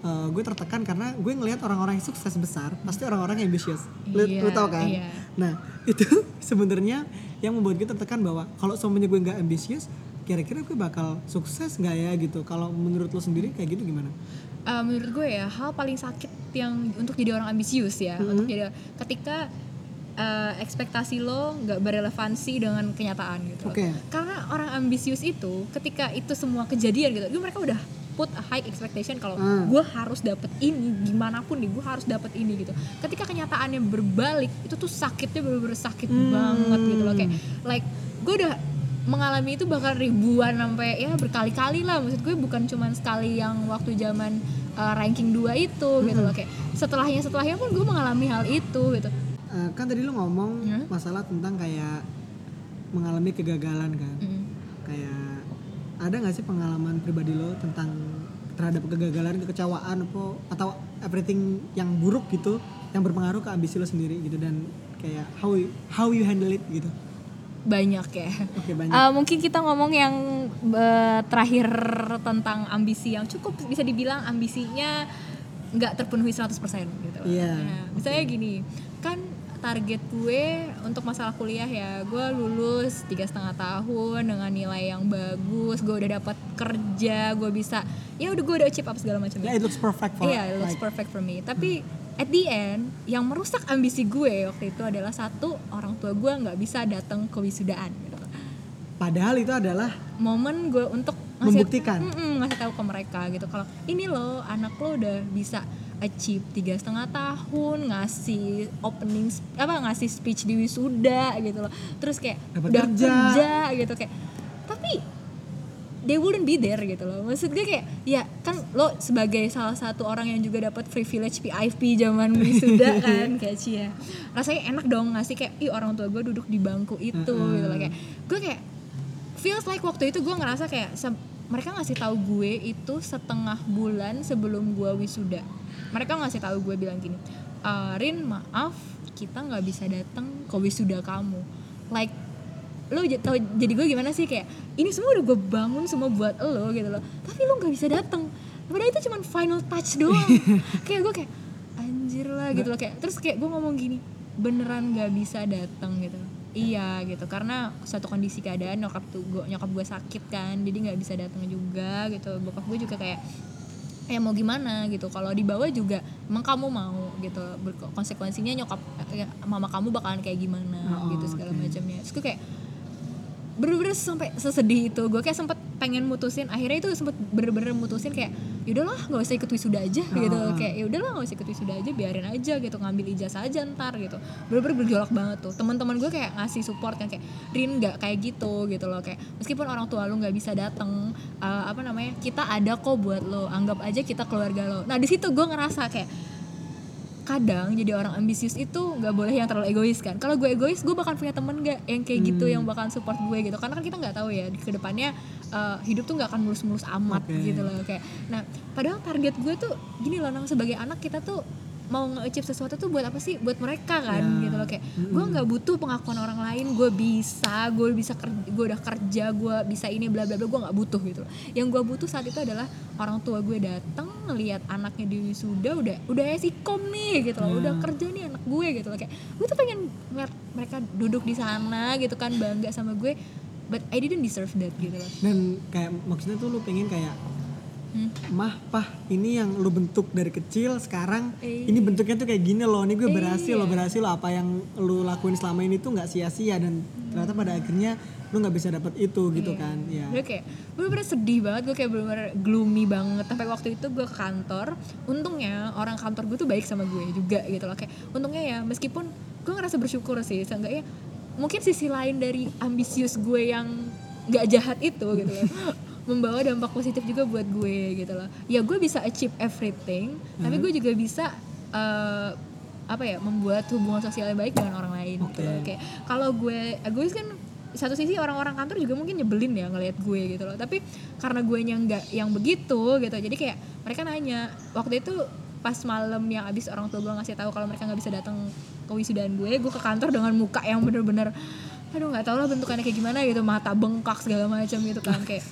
eh, gue tertekan karena gue ngelihat orang-orang yang sukses besar pasti orang-orang yang ambitious. Lu,
Iya,
lu tau kan?
iya.
Nah itu sebenarnya yang membuat gue tertekan bahwa kalau semuanya gue nggak ambisius, kira-kira gue bakal sukses nggak ya gitu. Kalau menurut lo sendiri kayak gitu gimana?
Eh, menurut gue ya hal paling sakit yang untuk jadi orang ambisius ya. Untuk jadi ketika eh, ekspektasi lo nggak berelevansi dengan kenyataan gitu.
Oke.
karena orang ambisius itu ketika itu semua kejadian gitu itu mereka udah put a high expectation kalau
Hmm.
gue harus dapet ini gimana pun nih gue harus dapet ini gitu. Ketika kenyataannya berbalik itu tuh sakitnya bener-bener sakit banget gitu loh. Kayak like gue udah mengalami itu bahkan ribuan sampai ya berkali-kali lah maksud gue bukan cuman sekali yang waktu zaman uh, ranking 2 itu gitu loh kayak setelahnya setelahnya pun gue mengalami hal itu gitu
Eh, kan tadi lo ngomong
Hmm?
masalah tentang kayak mengalami kegagalan kan.
Mm.
Kayak ada nggak sih pengalaman pribadi lo tentang terhadap kegagalan, kekecewaan apa atau everything yang buruk gitu yang berpengaruh ke ambisi lo sendiri gitu dan kayak how you, how you handle it gitu.
Banyak ya
Oke banyak.
Uh, mungkin kita ngomong yang uh, terakhir tentang ambisi yang cukup bisa dibilang ambisinya nggak terpenuhi 100% gitu.
Iya.
Nah, misalnya gini, kan target gue untuk masalah kuliah ya, gue lulus tiga setengah tahun dengan nilai yang bagus, gue udah dapat kerja, gue bisa, ya udah gue udah achieve apa segala macam.
yeah, it looks perfect for
Iya, it looks
like,
perfect for me. Tapi at the end, yang merusak ambisi gue waktu itu adalah satu orang tua gue nggak bisa datang ke wisudaan. Gitu.
Padahal itu adalah
Momen gue untuk
Membuktikan.
Mm-mm, ngasih tahu ke mereka gitu kalau ini loh anak lo udah bisa achieve tiga setengah tahun ngasih opening apa ngasih speech di wisuda gitu loh terus kayak
Dapat
udah
kerja.
kerja gitu kayak tapi they wouldn't be there gitu loh. Maksud gue kayak ya kan lo sebagai salah satu orang yang juga dapat privilege PIP zaman wisuda kan kayak cia rasanya enak dong ngasih kayak ih orang tua gue duduk di bangku itu gitu loh. Kayak gue kayak feels like waktu itu gue ngerasa kayak se- mereka ngasih tahu gue itu setengah bulan sebelum gue wisuda. Mereka ngasih tahu gue bilang gini "Eh, Rin maaf kita nggak bisa datang ke wisuda kamu. Like lo tau jadi gue gimana sih kayak ini semua udah gue bangun semua buat lo gitu loh. Tapi lo nggak bisa datang padahal itu cuma final touch doang. Kayak gue kayak anjir lah gitu loh. Kayak terus kayak gue ngomong gini beneran nggak bisa datang gitu. Iya gitu karena suatu kondisi keadaan nyokap tuh gue nyokap gue sakit kan jadi nggak bisa datang juga gitu. Bokap gue juga kayak ya mau gimana? gitu. Kalau dibawa juga emang kamu mau? gitu. Konsekuensinya nyokap ya, mama kamu bakalan kayak gimana
Oh,
gitu segala
oke.
macamnya. Terus gue kayak bener-bener sampai sesedih itu. Gue kayak sempet pengen mutusin. Akhirnya itu sempet bener-bener mutusin kayak yaudahlah nggak usah ikut wisuda aja gitu.
Ah.
kayak yaudahlah nggak usah ikut wisuda aja biarin aja gitu. Ngambil ijazah aja ntar gitu. Bener-bener bergejolak banget tuh. Teman-teman gue kayak ngasih support kan kayak Rin nggak kayak gitu gitu loh. Kayak meskipun orang tua lu nggak bisa dateng uh, apa namanya kita ada kok buat lo. Anggap aja kita keluarga lo. Nah di situ gue ngerasa kayak kadang jadi orang ambisius itu nggak boleh yang terlalu egois kan kalau gue egois gue bakal punya temen gak yang kayak gitu
Hmm.
yang bakal support gue gitu karena kan kita nggak tahu ya ke depannya uh, hidup tuh nggak akan mulus-mulus amat
Oke.
gitu loh kayak nah padahal target gue tuh gini loh Nang, sebagai anak kita tuh mau nge-achieve sesuatu tuh buat apa sih? Buat mereka kan
Ya.
gitu loh. Kayak gue nggak butuh pengakuan orang lain gue bisa gue bisa gue udah kerja gue bisa ini bla bla bla gue nggak butuh gitu loh. Yang gue butuh saat itu adalah orang tua gue datang ngelihat anaknya di wisuda udah udah esikom nih gitu loh.
Ya.
udah kerja nih anak gue gitu loh. Kayak gue tuh pengen ngeliat mereka duduk di sana gitu kan bangga sama gue but I didn't deserve that gitu loh.
Dan kayak maksudnya tuh lu pengen kayak
Hmm.
mah pah ini yang lu bentuk dari kecil sekarang
Iya.
ini bentuknya tuh kayak gini loh ini gue berhasil
Iya.
loh berhasil loh apa yang lu lakuin selama ini tuh nggak sia-sia dan ternyata pada akhirnya lu nggak bisa dapet itu gitu
Iya.
kan ya
Gue kayak bener-bener sedih banget, gue kayak bener-bener gloomy banget Sampai waktu itu gue ke kantor Untungnya orang kantor gue tuh baik sama gue juga gitu loh Kayak untungnya ya meskipun gue ngerasa bersyukur sih Seenggaknya mungkin sisi lain dari ambisius gue yang gak jahat itu gitu loh Membawa dampak positif juga buat gue gitu loh. Ya gue bisa achieve everything Tapi gue juga bisa eh, apa ya membuat hubungan sosial yang baik dengan orang lain gitu loh. Kayak kalau gue egois kan satu sisi orang-orang kantor juga mungkin nyebelin ya ngelihat gue gitu loh. Tapi karena gue yang nggak yang begitu gitu jadi kayak mereka nanya. Waktu itu pas malam yang abis orang tua gue ngasih tahu kalau mereka nggak bisa datang ke wisudaan gue gue ke kantor dengan muka yang bener-bener aduh nggak tau lah bentukannya kayak gimana gitu mata bengkak segala macam gitu kan kayak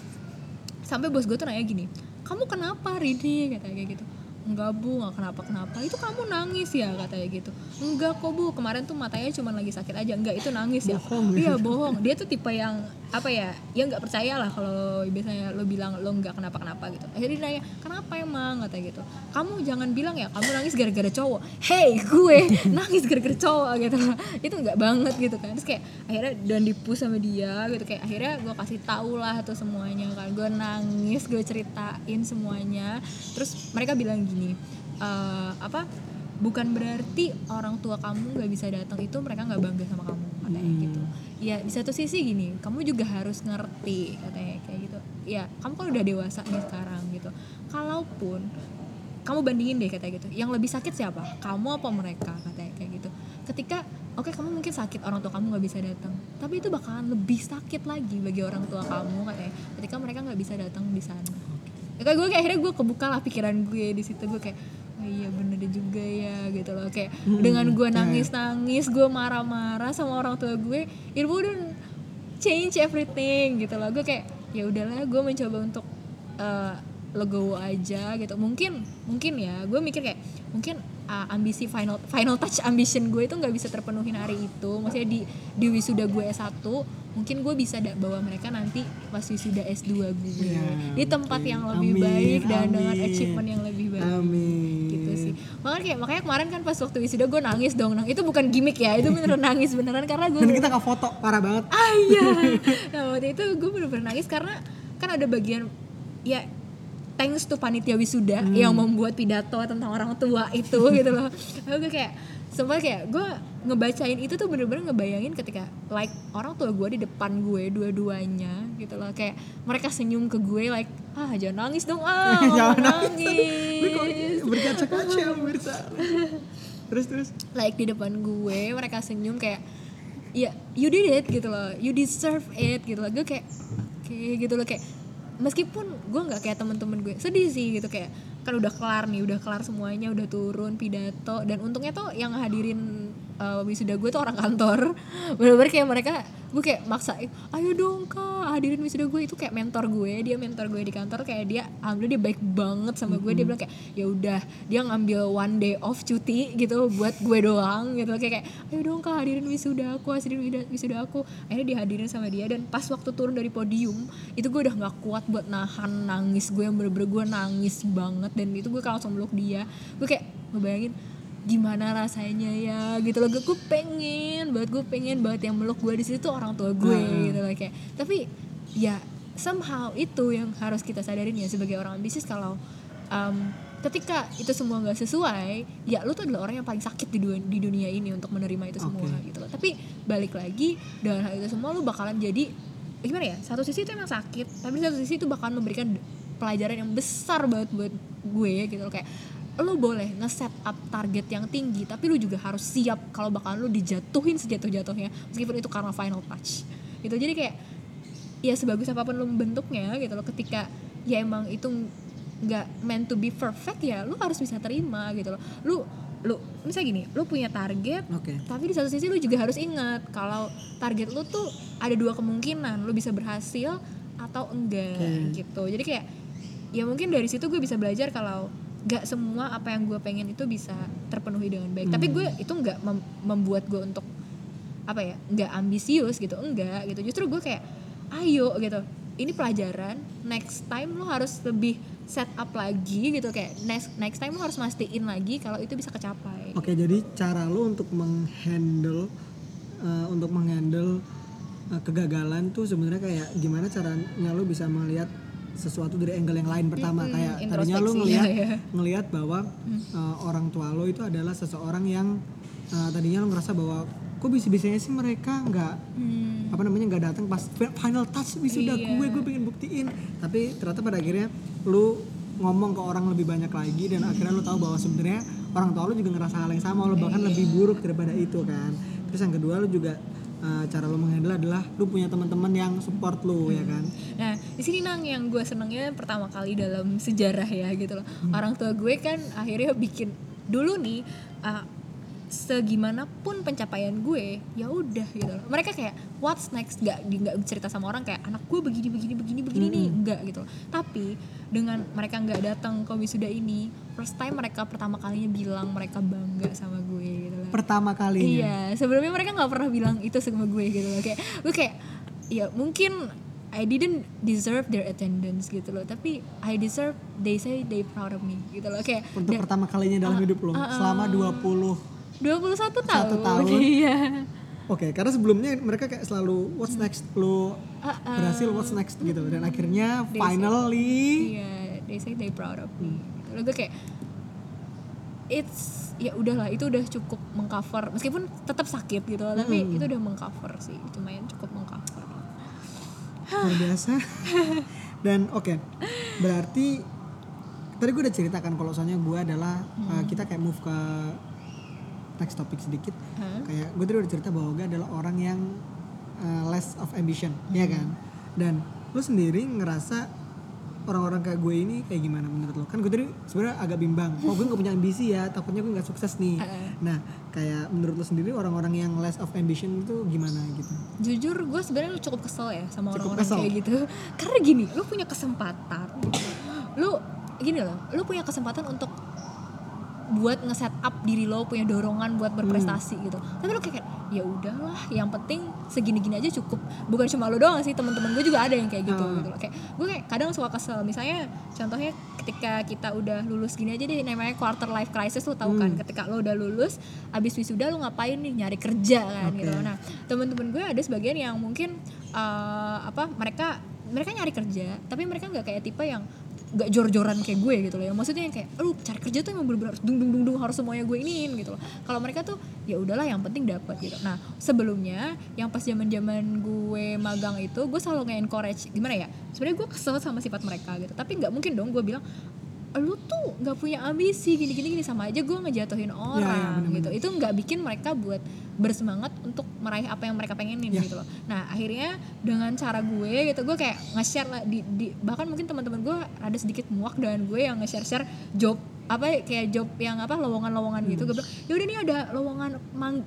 sampai bos gue tuh nanya gini kamu kenapa Rini katanya kayak gitu. Enggak bu nggak kenapa kenapa itu kamu nangis ya? Katanya gitu. Enggak kok bu. Kemarin tuh matanya cuma lagi sakit aja. Enggak itu nangis ya.
Bohong.
iya bohong. Dia tuh tipe yang apa ya ya nggak percaya lah kalau biasanya lo bilang lo nggak kenapa kenapa gitu. Akhirnya dia nanya kenapa emang? Katanya gitu. Kamu jangan bilang ya kamu nangis gara-gara cowok. Hey gue nangis gara-gara cowok gitu. Itu nggak banget gitu kan. Terus kayak akhirnya dan dipus sama dia gitu. Kayak akhirnya gue kasih tau lah tuh semuanya kan. Gue nangis gue ceritain semuanya. Terus mereka bilang gini "Eh, apa bukan berarti orang tua kamu nggak bisa datang. Itu mereka nggak bangga sama kamu katanya
Hmm.
gitu ya di satu sisi gini kamu juga harus ngerti katanya kayak gitu. Ya kamu kan udah dewasa nih sekarang gitu. Kalaupun kamu bandingin deh katanya gitu. Yang lebih sakit siapa? Kamu apa mereka katanya kayak gitu. Ketika oke kamu mungkin sakit orang tua kamu nggak bisa datang. Tapi itu bakalan lebih sakit lagi bagi orang tua kamu katanya ketika mereka nggak bisa datang di sana. Ya, kayak gue kayak akhirnya gue kebuka lah pikiran gue di situ. Gue kayak oh iya bener juga ya gitu loh. Kayak
Hmm,
dengan gue
kayak-
nangis nangis gue marah-marah sama orang tua gue it wouldn't change everything gitu loh. Gue kayak ya udahlah gue mencoba untuk eh, legowo aja gitu. Mungkin mungkin ya gue mikir kayak mungkin uh, ambisi final final touch ambition gue itu nggak bisa terpenuhin hari itu. Maksudnya di di wisuda gue S1 mungkin gue bisa da- bawa mereka nanti pas wisuda S2 gue.
Ya,
di tempat
oke.
yang lebih
Amin,
baik dan dengan
amin.
achievement yang lebih baik.
Amin.
Gitu sih. Makanya kayak makanya kemarin kan pas waktu wisuda gue nangis dong. Nang itu bukan gimmick ya itu beneran nangis beneran karena gue
dan kita nggak foto parah banget.
Ah iya. Nah waktu itu gue bener-bener nangis karena kan ada bagian ya thanks to panitia wisuda
Hmm.
yang membuat pidato tentang orang tua itu gitu loh. Lalu gue kayak sempat kayak gue ngebacain itu tuh bener-bener ngebayangin ketika like orang tua gue di depan gue dua-duanya gitu loh. Kayak mereka senyum ke gue like ah jangan nangis dong ah
Jangan nangis. berkaca-kaca pemirsa terus terus.
Like di depan gue mereka senyum kayak ya you did it gitu loh. You deserve it gitu loh. Gue kayak oke gitu loh. Kayak meskipun gue nggak kayak temen-temen gue sedih sih gitu kayak kan udah kelar nih udah kelar semuanya udah turun pidato dan untungnya tuh yang hadirin uh, wisuda gue tuh orang kantor. Bener-bener kayak mereka gue kayak maksa ayo dong kak hadirin wisuda gue. Itu kayak mentor gue dia mentor gue di kantor kayak dia alhamdulillah dia baik banget sama gue. Dia bilang kayak ya udah dia ngambil one day off cuti gitu buat gue doang gitu. Kayak kayak ayo dong kak hadirin wisuda aku hadirin wisuda aku. Akhirnya dihadirin sama dia dan pas waktu turun dari podium itu gue udah nggak kuat buat nahan nangis gue yang bener-bener gue nangis banget dan itu gue langsung meluk dia. Gue kayak ngebayangin gimana rasanya ya? Gitu loh. Gue pengen banget gue pengen banget yang meluk gue di situ tuh orang tua gue
Hmm.
gitu loh kayak. Tapi ya somehow itu yang harus kita sadarin ya sebagai orang ambisius kalau um, ketika itu semua nggak sesuai ya lu tuh adalah orang yang paling sakit di dunia, di dunia ini untuk menerima itu semua
Oke.
gitu loh. Tapi balik lagi dengan hal itu semua lu bakalan jadi gimana ya satu sisi itu emang sakit tapi satu sisi itu bakalan memberikan pelajaran yang besar banget buat gue gitu loh. Kayak lu boleh nge-set up target yang tinggi tapi lu juga harus siap kalau bakalan lu dijatuhin sejatuh-jatuhnya meskipun itu karena final touch gitu jadi kayak ya sebagus apa pun lu bentuknya gitu loh ketika ya emang itu nggak meant to be perfect ya lu harus bisa terima gitu loh lu lu misalnya gini lu punya target
Oke.
tapi di satu sisi lu juga harus ingat kalau target lu tuh ada dua kemungkinan lu bisa berhasil atau enggak
Oke.
gitu jadi kayak ya mungkin dari situ gue bisa belajar kalau nggak semua apa yang gue pengen itu bisa terpenuhi dengan baik. Tapi
Hmm.
gue itu nggak mem- membuat gue untuk apa ya nggak ambisius gitu. Enggak gitu. Justru gue kayak ayo gitu. Ini pelajaran next time lo harus lebih set up lagi gitu. Kayak next next time lo harus mastiin lagi kalau itu bisa kecapai.
Oke, jadi cara lu untuk menghandle eh, untuk menghandle eh, kegagalan tuh sebenarnya kayak gimana caranya lu bisa melihat sesuatu dari angle yang lain pertama.
Mm-mm,
kayak tadinya lu ngelihat
ya, ya.
ngelihat bahwa eh, orang tua lo itu adalah seseorang yang eh, tadinya lu ngerasa bahwa kok bisa-bisanya sih mereka nggak
Hmm,
apa namanya nggak datang pas final touch wisuda
Iya.
gue gue pengen buktiin. Tapi ternyata pada akhirnya lu ngomong ke orang lebih banyak lagi dan akhirnya lu tahu bahwa sebenarnya orang tua lu juga ngerasa hal yang sama lu bahkan lebih buruk daripada itu kan. Terus yang kedua lu juga eh, cara lu menghandle adalah lu punya teman-teman yang support lu ya kan
Nah, di sini nang yang gue senengnya pertama kali dalam sejarah ya gitu loh. Orang tua gue kan akhirnya bikin dulu nih uh, segimanapun pencapaian gue, ya udah gitu loh. Mereka kayak what's next gak nggak cerita sama orang kayak anak gue begini begini begini begini nih enggak gitu loh. Tapi dengan mereka nggak datang ke wisuda ini, first time mereka pertama kalinya bilang mereka bangga sama gue.
Pertama kalinya
Iya, sebelumnya mereka nggak pernah bilang itu sama gue gitu loh. Kayak gue kayak ya mungkin I didn't deserve their attendance gitu loh, tapi I deserve they say they proud of me gitu loh. Kayak
untuk
dan
pertama kalinya dalam hidup lo selama 20
21 tahun.
tahun.
Iya.
Oke, karena sebelumnya mereka kayak selalu what's next lu berhasil what's next gitu dan akhirnya
They say-
finally
Iya, they say they proud of me. Gitu. Lalu gue kayak it's ya udahlah itu udah cukup mengcover. Meskipun tetap sakit gitu loh, tapi itu udah mengcover sih. Lumayan cukup mengcover.
Luar biasa. Dan oke. Berarti tadi gue udah ceritakan kalau soalnya gue adalah uh, kita kayak move ke next topik sedikit.
Hah?
kayak gue tadi udah cerita bahwa gue adalah orang yang uh, less of ambition ya kan? Dan lu sendiri ngerasa orang-orang kayak gue ini kayak gimana menurut lo? Kan gue tadi sebenarnya agak bimbang. Oh gue gak punya ambisi ya takutnya gue nggak sukses nih.
Heeh.
nah kayak menurut lo sendiri orang-orang yang less of ambition itu gimana gitu?
Jujur gue sebenarnya cukup kesel ya sama orang-orang kayak gitu. Karena gini lu punya kesempatan. Lu gini loh lu punya kesempatan untuk buat nge-set up diri lo punya dorongan buat berprestasi gitu. Tapi lu kayak ya udahlah yang penting segini-gini aja cukup. Bukan cuma lo doang sih teman-teman gue juga ada yang kayak gitu
Hmm.
gitu loh. Kayak gue kayak kadang suka kesel. Misalnya contohnya ketika kita udah lulus gini aja deh namanya quarter life crisis lu tahu kan? Ketika lo udah lulus abis wisuda lu ngapain nih? Nyari kerja kan
Oke.
gitu nah teman-teman gue ada sebagian yang mungkin eh, apa mereka mereka nyari kerja tapi mereka nggak kayak tipe yang nggak jor-joran kayak gue gitu loh ya. Maksudnya yang kayak lu cari kerja tuh yang bener-bener harus dung dung dung dung harus semuanya gue iniin gitu loh. Kalau mereka tuh ya udahlah yang penting dapat gitu. Nah sebelumnya yang pas zaman zaman gue magang itu gue selalu nge-encourage gimana ya sebenarnya gue kesel sama sifat mereka gitu. Tapi nggak mungkin dong gue bilang lu tuh nggak punya ambisi gini gini gini sama aja gue ngejatuhin orang
bener-bener.
gitu itu nggak bikin mereka buat bersemangat untuk meraih apa yang mereka pengenin
Ya.
gitu loh nah akhirnya dengan cara gue gitu gue kayak nge-share lah di, di- bahkan mungkin teman-teman gue ada sedikit muak dengan gue yang nge-share share job apa ya, kayak job yang apa lowongan-lowongan gitu.
Hmm.
gue bilang ya udah nih ada lowongan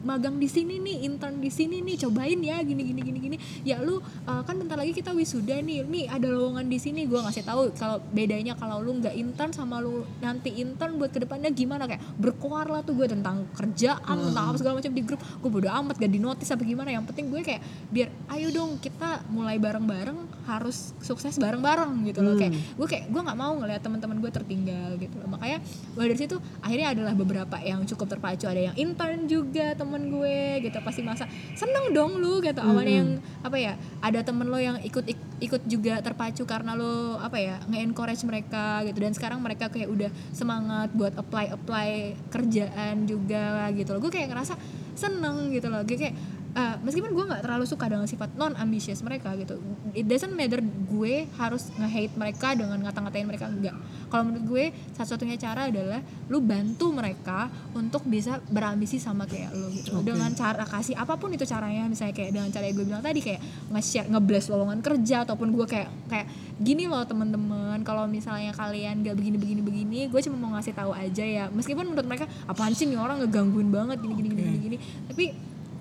magang di sini nih intern di sini nih cobain ya gini gini gini gini. Ya lu uh, kan bentar lagi kita wisuda nih nih ada lowongan di sini. Gue ngasih tahu kalau bedanya kalau lu nggak intern sama lu nanti intern buat ke depannya gimana kayak berkoar lah tuh gue tentang kerjaan
Hmm.
tentang apa segala macam di grup. Gue bodo amat gak di notice apa gimana. Yang penting gue kayak biar ayo dong kita mulai bareng-bareng harus sukses bareng-bareng gitu loh.
Hmm.
kayak gue kayak gue nggak mau ngeliat teman-teman gue tertinggal gitu loh. Makanya mulai dari situ akhirnya adalah beberapa yang cukup terpacu. Ada yang intern juga temen gue gitu. Pasti masa seneng dong lu gitu. Awalnya yang apa ya ada temen lo yang ikut ik- ikut juga terpacu karena lo apa ya nge-encourage mereka gitu. Dan sekarang mereka kayak udah semangat buat apply apply kerjaan juga gitu loh. Gue kayak ngerasa seneng gitu loh. Gue kayak uh, meskipun gue nggak terlalu suka dengan sifat non ambisius mereka gitu it doesn't matter gue harus nge-hate mereka dengan ngata-ngatain mereka enggak kalau menurut gue satu-satunya cara adalah lu bantu mereka untuk bisa berambisi sama kayak lu gitu
Oke.
dengan cara kasih apa pun itu caranya misalnya kayak dengan cara yang gue bilang tadi kayak nge-share nge-blast lowongan kerja ataupun gue kayak kayak gini loh teman-teman kalau misalnya kalian gak begini begini begini gue cuma mau ngasih tahu aja ya meskipun menurut mereka apaan sih nih orang ngegangguin banget gini gini
Oke.
gini, gini. tapi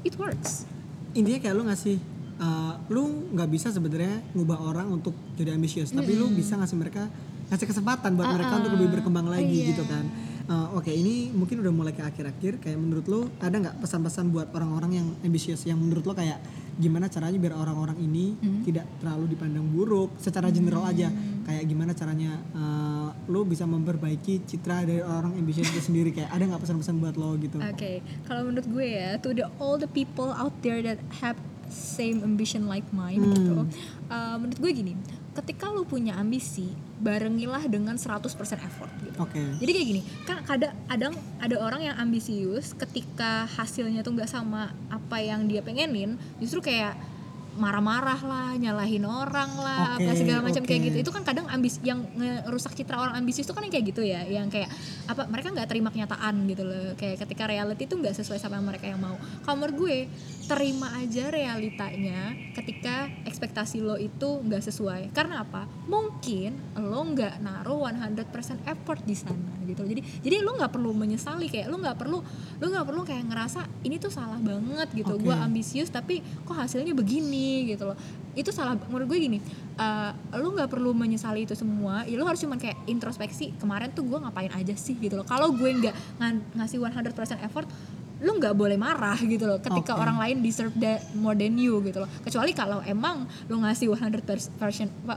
it works.
Intinya kayak lu ngasih uh, lu nggak bisa sebenarnya ngubah orang untuk jadi ambisius tapi lu bisa ngasih mereka ngasih kesempatan buat mereka untuk lebih berkembang lagi
Iya.
gitu kan. Uh, oke ini mungkin udah mulai ke akhir-akhir kayak menurut lu ada nggak pesan-pesan buat orang-orang yang ambisius yang menurut lo kayak gimana caranya biar orang-orang ini tidak terlalu dipandang buruk secara general aja kayak gimana caranya uh, lu bisa memperbaiki citra dari orang ambisius itu sendiri kayak ada nggak pesan-pesan buat lo gitu
Oke, kalau menurut gue ya, to the all the people out there that have same ambition like mine
Hmm.
gitu. uh, menurut gue gini, ketika lu punya ambisi, barengilah dengan 100% effort gitu.
oke
Jadi kayak gini, kan kadang kadang ada orang yang ambisius ketika hasilnya tuh nggak sama apa yang dia pengenin, justru kayak marah-marah lah, nyalahin orang lah, apa
Oke,
segala macam kayak
oke.
gitu. Itu kan kadang ambis yang ngerusak citra orang ambisius itu kan yang kayak gitu ya, yang kayak apa mereka nggak terima kenyataan gitu loh. Kayak ketika reality itu nggak sesuai sama yang mereka yang mau. Kalau menurut gue, terima aja realitanya ketika ekspektasi lo itu nggak sesuai. Karena apa? Mungkin lo nggak naruh 100% effort di sana gitu. Jadi jadi lo nggak perlu menyesali kayak lo nggak perlu lo nggak perlu kayak ngerasa ini tuh salah banget gitu.
Oke.
Gue ambisius tapi kok hasilnya begini gitu loh. Itu salah menurut gue gini. eh, lo nggak perlu menyesali itu semua. Ya lo harus cuman kayak introspeksi kemarin tuh gue ngapain aja sih gitu loh. Kalau gue nggak ngasih 100% effort lu nggak boleh marah gitu loh ketika
Oke.
orang lain deserve that more than you gitu loh kecuali kalau emang lu ngasih 100%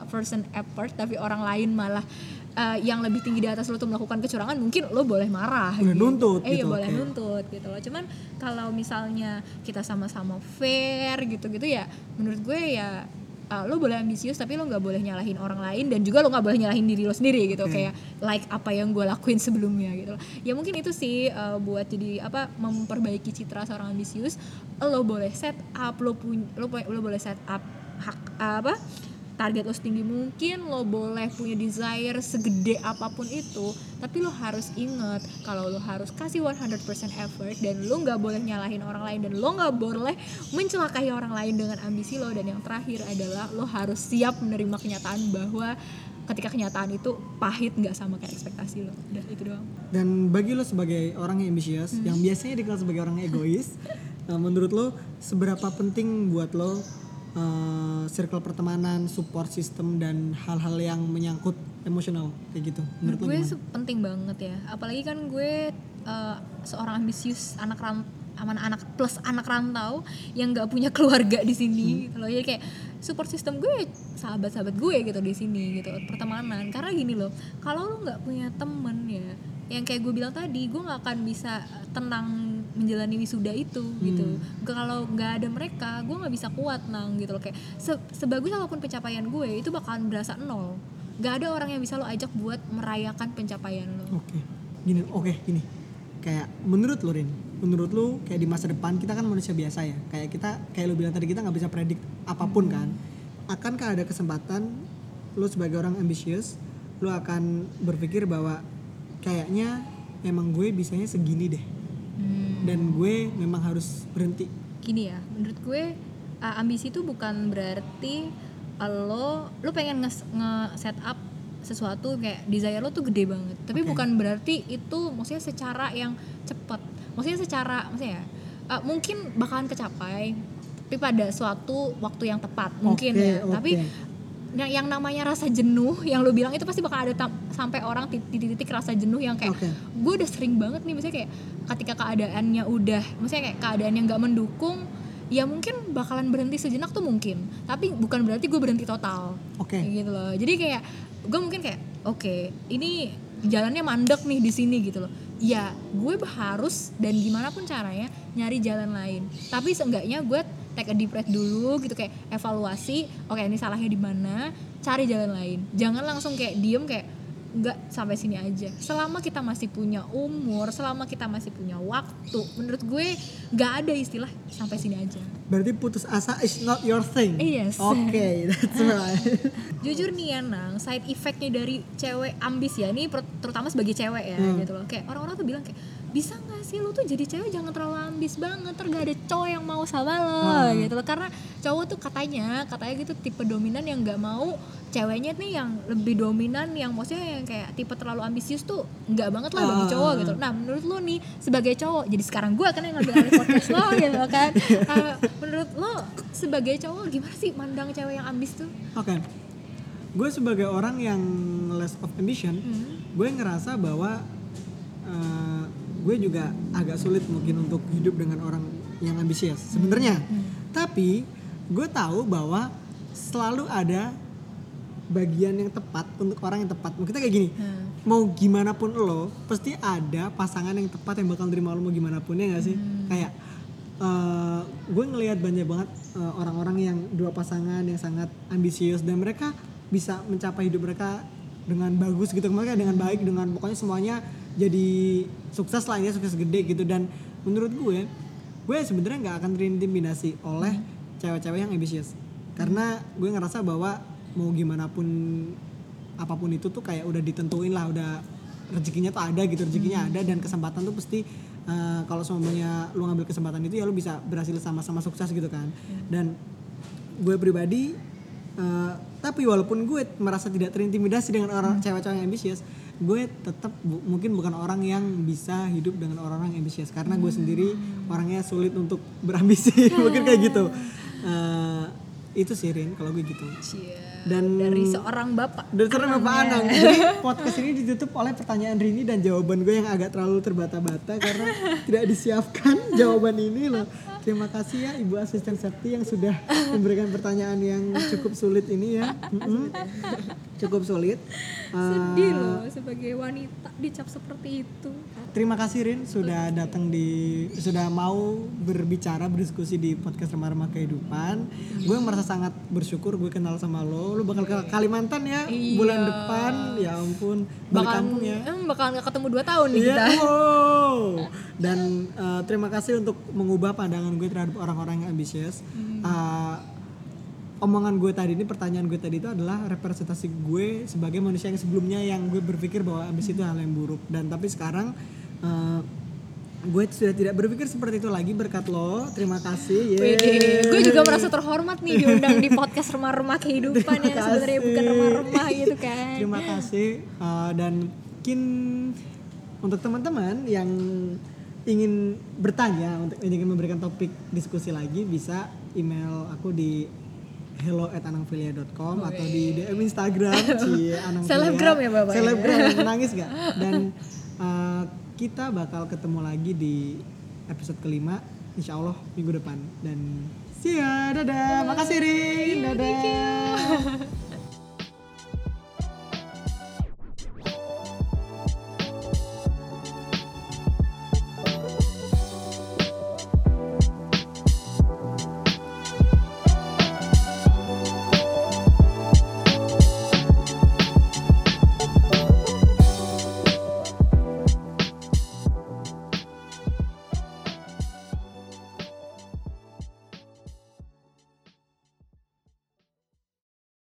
percent effort tapi orang lain malah uh, yang lebih tinggi di atas lu tuh melakukan kecurangan mungkin lu boleh marah
Boleh nuntut
eh, iya
gitu,
boleh
oke.
nuntut gitu loh cuman kalau misalnya kita sama-sama fair gitu-gitu ya menurut gue ya uh, lo boleh ambisius tapi lo nggak boleh nyalahin orang lain dan juga lo nggak boleh nyalahin diri lo sendiri gitu
Oke.
kayak like apa yang gue lakuin sebelumnya gitu ya mungkin itu sih uh, buat jadi apa memperbaiki citra seorang ambisius lo boleh set up lo punya lo, lo boleh set up hak apa target lo setinggi mungkin lo boleh punya desire segede apa pun itu tapi lo harus inget kalau lo harus kasih 100% effort dan lo nggak boleh nyalahin orang lain dan lo nggak boleh mencelakai orang lain dengan ambisi lo. Dan yang terakhir adalah lo harus siap menerima kenyataan bahwa ketika kenyataan itu pahit nggak sama kayak ekspektasi lo. Udah itu doang.
Dan bagi lo sebagai orang yang ambisius, yang biasanya dikenal sebagai orang yang egois, eh, menurut lo seberapa penting buat lo eh, circle pertemanan, support system dan hal-hal yang menyangkut emosional kayak gitu? Menurut
gue penting banget ya apalagi kan gue uh, seorang ambisius anak aman anak plus anak rantau yang nggak punya keluarga di sini
Hmm.
gitu loh jadi kayak support system gue sahabat-sahabat gue gitu di sini gitu pertemanan karena gini loh kalau lo nggak punya temen ya yang kayak gue bilang tadi gue nggak akan bisa tenang menjalani wisuda itu gitu
Hmm.
kalau nggak ada mereka gue nggak bisa kuat nang gitu loh kayak se- sebagus apa pun pencapaian gue itu bakalan berasa nol nggak ada orang yang bisa lo ajak buat merayakan pencapaian lo
Oke, gini, oke, gini. Kayak menurut lo Rin, menurut lo kayak di masa depan kita kan manusia biasa ya. Kayak kita, kayak lo bilang tadi kita nggak bisa predik apa pun kan. Akankah ada kesempatan lo sebagai orang ambisius, lo akan berpikir bahwa kayaknya emang gue bisanya segini deh,
Hmm,
dan gue memang harus berhenti.
gini ya menurut gue uh, ambisi itu bukan berarti uh, lo lo pengen nge, set up sesuatu kayak desire lo tuh gede banget tapi
Oke.
bukan berarti itu maksudnya secara yang cepat maksudnya secara maksudnya ya, uh, mungkin bakalan kecapai tapi pada suatu waktu yang tepat mungkin
Oke,
ya
oke.
tapi yang, yang namanya rasa jenuh yang lo bilang itu pasti bakal ada tam- sampai orang di di titik rasa jenuh yang kayak
Oke.
gue udah sering banget nih misalnya kayak ketika keadaannya udah maksudnya kayak keadaannya nggak mendukung ya mungkin bakalan berhenti sejenak tuh mungkin tapi bukan berarti gue berhenti total
Oke.
Kayak gitu loh jadi kayak gue mungkin kayak oke ini jalannya mandek nih di sini gitu loh ya gue harus dan gimana pun caranya nyari jalan lain tapi seenggaknya gue take a deep breath dulu gitu kayak evaluasi oke ini salahnya di mana cari jalan lain jangan langsung kayak diem kayak nggak sampai sini aja selama kita masih punya umur selama kita masih punya waktu menurut gue nggak ada istilah sampai sini aja
Berarti putus asa is not your thing.
Yes.
Oke, that's right.
jujur nih ya nang side effectnya dari cewek ambis ya ini terutama sebagai cewek ya
Hmm.
gitu loh kayak orang-orang tuh bilang kayak bisa nggak sih lu tuh jadi cewek jangan terlalu ambis banget ter gak ada cowok yang mau sama lo
Hmm.
gitu loh karena cowok tuh katanya katanya gitu tipe dominan yang nggak mau ceweknya nih yang lebih dominan yang maksudnya yang kayak tipe terlalu ambisius tuh nggak banget lah bagi
Ah.
cowok gitu nah menurut lu nih sebagai cowok jadi sekarang gue kan yang ngambil alih podcast lo gitu kan Eh, menurut lo sebagai cowok gimana sih mandang cewek yang ambis tuh
Oke. Gue sebagai orang yang less of ambition,
Hmm.
gue ngerasa bahwa eh, gue juga agak sulit mungkin untuk hidup dengan orang yang ambisius sebenarnya.
Hmm.
Tapi gue tahu bahwa selalu ada bagian yang tepat untuk orang yang tepat. Kita kayak gini,
Hmm.
mau gimana pun lo, pasti ada pasangan yang tepat yang bakal terima lo mau gimana pun ya gak sih? Kayak eh, gue ngelihat banyak banget eh, orang-orang yang dua pasangan yang sangat ambisius dan mereka bisa mencapai hidup mereka dengan bagus gitu, mereka dengan baik dengan pokoknya semuanya jadi sukses lah ya sukses gede gitu. Dan menurut gue, gue sebenarnya nggak akan terintimidasi oleh cewek-cewek yang ambisius. Karena gue ngerasa bahwa mau gimana pun apa pun itu tuh kayak udah ditentuin lah udah rezekinya tuh ada gitu rezekinya ada. Dan kesempatan tuh pasti eh, kalau semuanya lu ngambil kesempatan itu ya lu bisa berhasil sama-sama sukses gitu kan. Dan gue pribadi eh, tapi walaupun gue merasa tidak terintimidasi dengan orang cewek-cewek yang ambisius gue tetap bu- mungkin bukan orang yang bisa hidup dengan orang-orang yang ambisius karena gue sendiri orangnya sulit untuk berambisi mungkin kayak gitu Eh, itu sih Rin kalau gue gitu
Cia.
Dan-
dari seorang bapak
Dokter Bapak Anang. Jadi podcast ini ditutup oleh pertanyaan Rini dan jawaban gue yang agak terlalu terbata-bata karena tidak disiapkan jawaban ini loh. Terima kasih ya Ibu Asisten Septi yang sudah memberikan pertanyaan yang cukup sulit ini ya. Cukup sulit.
sedih
Eh,
loh sebagai wanita dicap seperti itu
Terima kasih Rin sudah datang di sudah mau berbicara berdiskusi di podcast remah-remah kehidupan. Gue merasa sangat bersyukur gue kenal sama lo. Lo bakal ke Kalimantan ya
Iya.
bulan depan. Ya ampun, balik
bakal
kampung ya.
em, bakal ketemu dua tahun nih
Iya,
kita
wow. Dan eh, terima kasih untuk mengubah pandangan gue terhadap orang-orang yang ambisius.
Hmm.
Eh, omongan gue tadi ini, pertanyaan gue tadi itu adalah representasi gue sebagai manusia yang sebelumnya yang gue berpikir bahwa ambisi itu hal yang buruk. Dan tapi sekarang eh, gue sudah tidak berpikir seperti itu lagi berkat lo. Terima kasih.
Gue juga merasa terhormat nih diundang di podcast remah-remah kehidupan
Terima
ya sebenarnya bukan remah-remah gitu kan.
Terima kasih Uh, dan mungkin untuk teman-teman yang ingin bertanya untuk ingin memberikan topik diskusi lagi bisa email aku di hello@anangfilia.com atau di DM Instagram Anangfilia.
Selebgram ya, Bapak? Ya?
Selebgram nangis gak? Dan uh, kita bakal ketemu lagi di episode kelima Insya Allah minggu depan. Dan see ya dadah. Makasih Rin. Dadah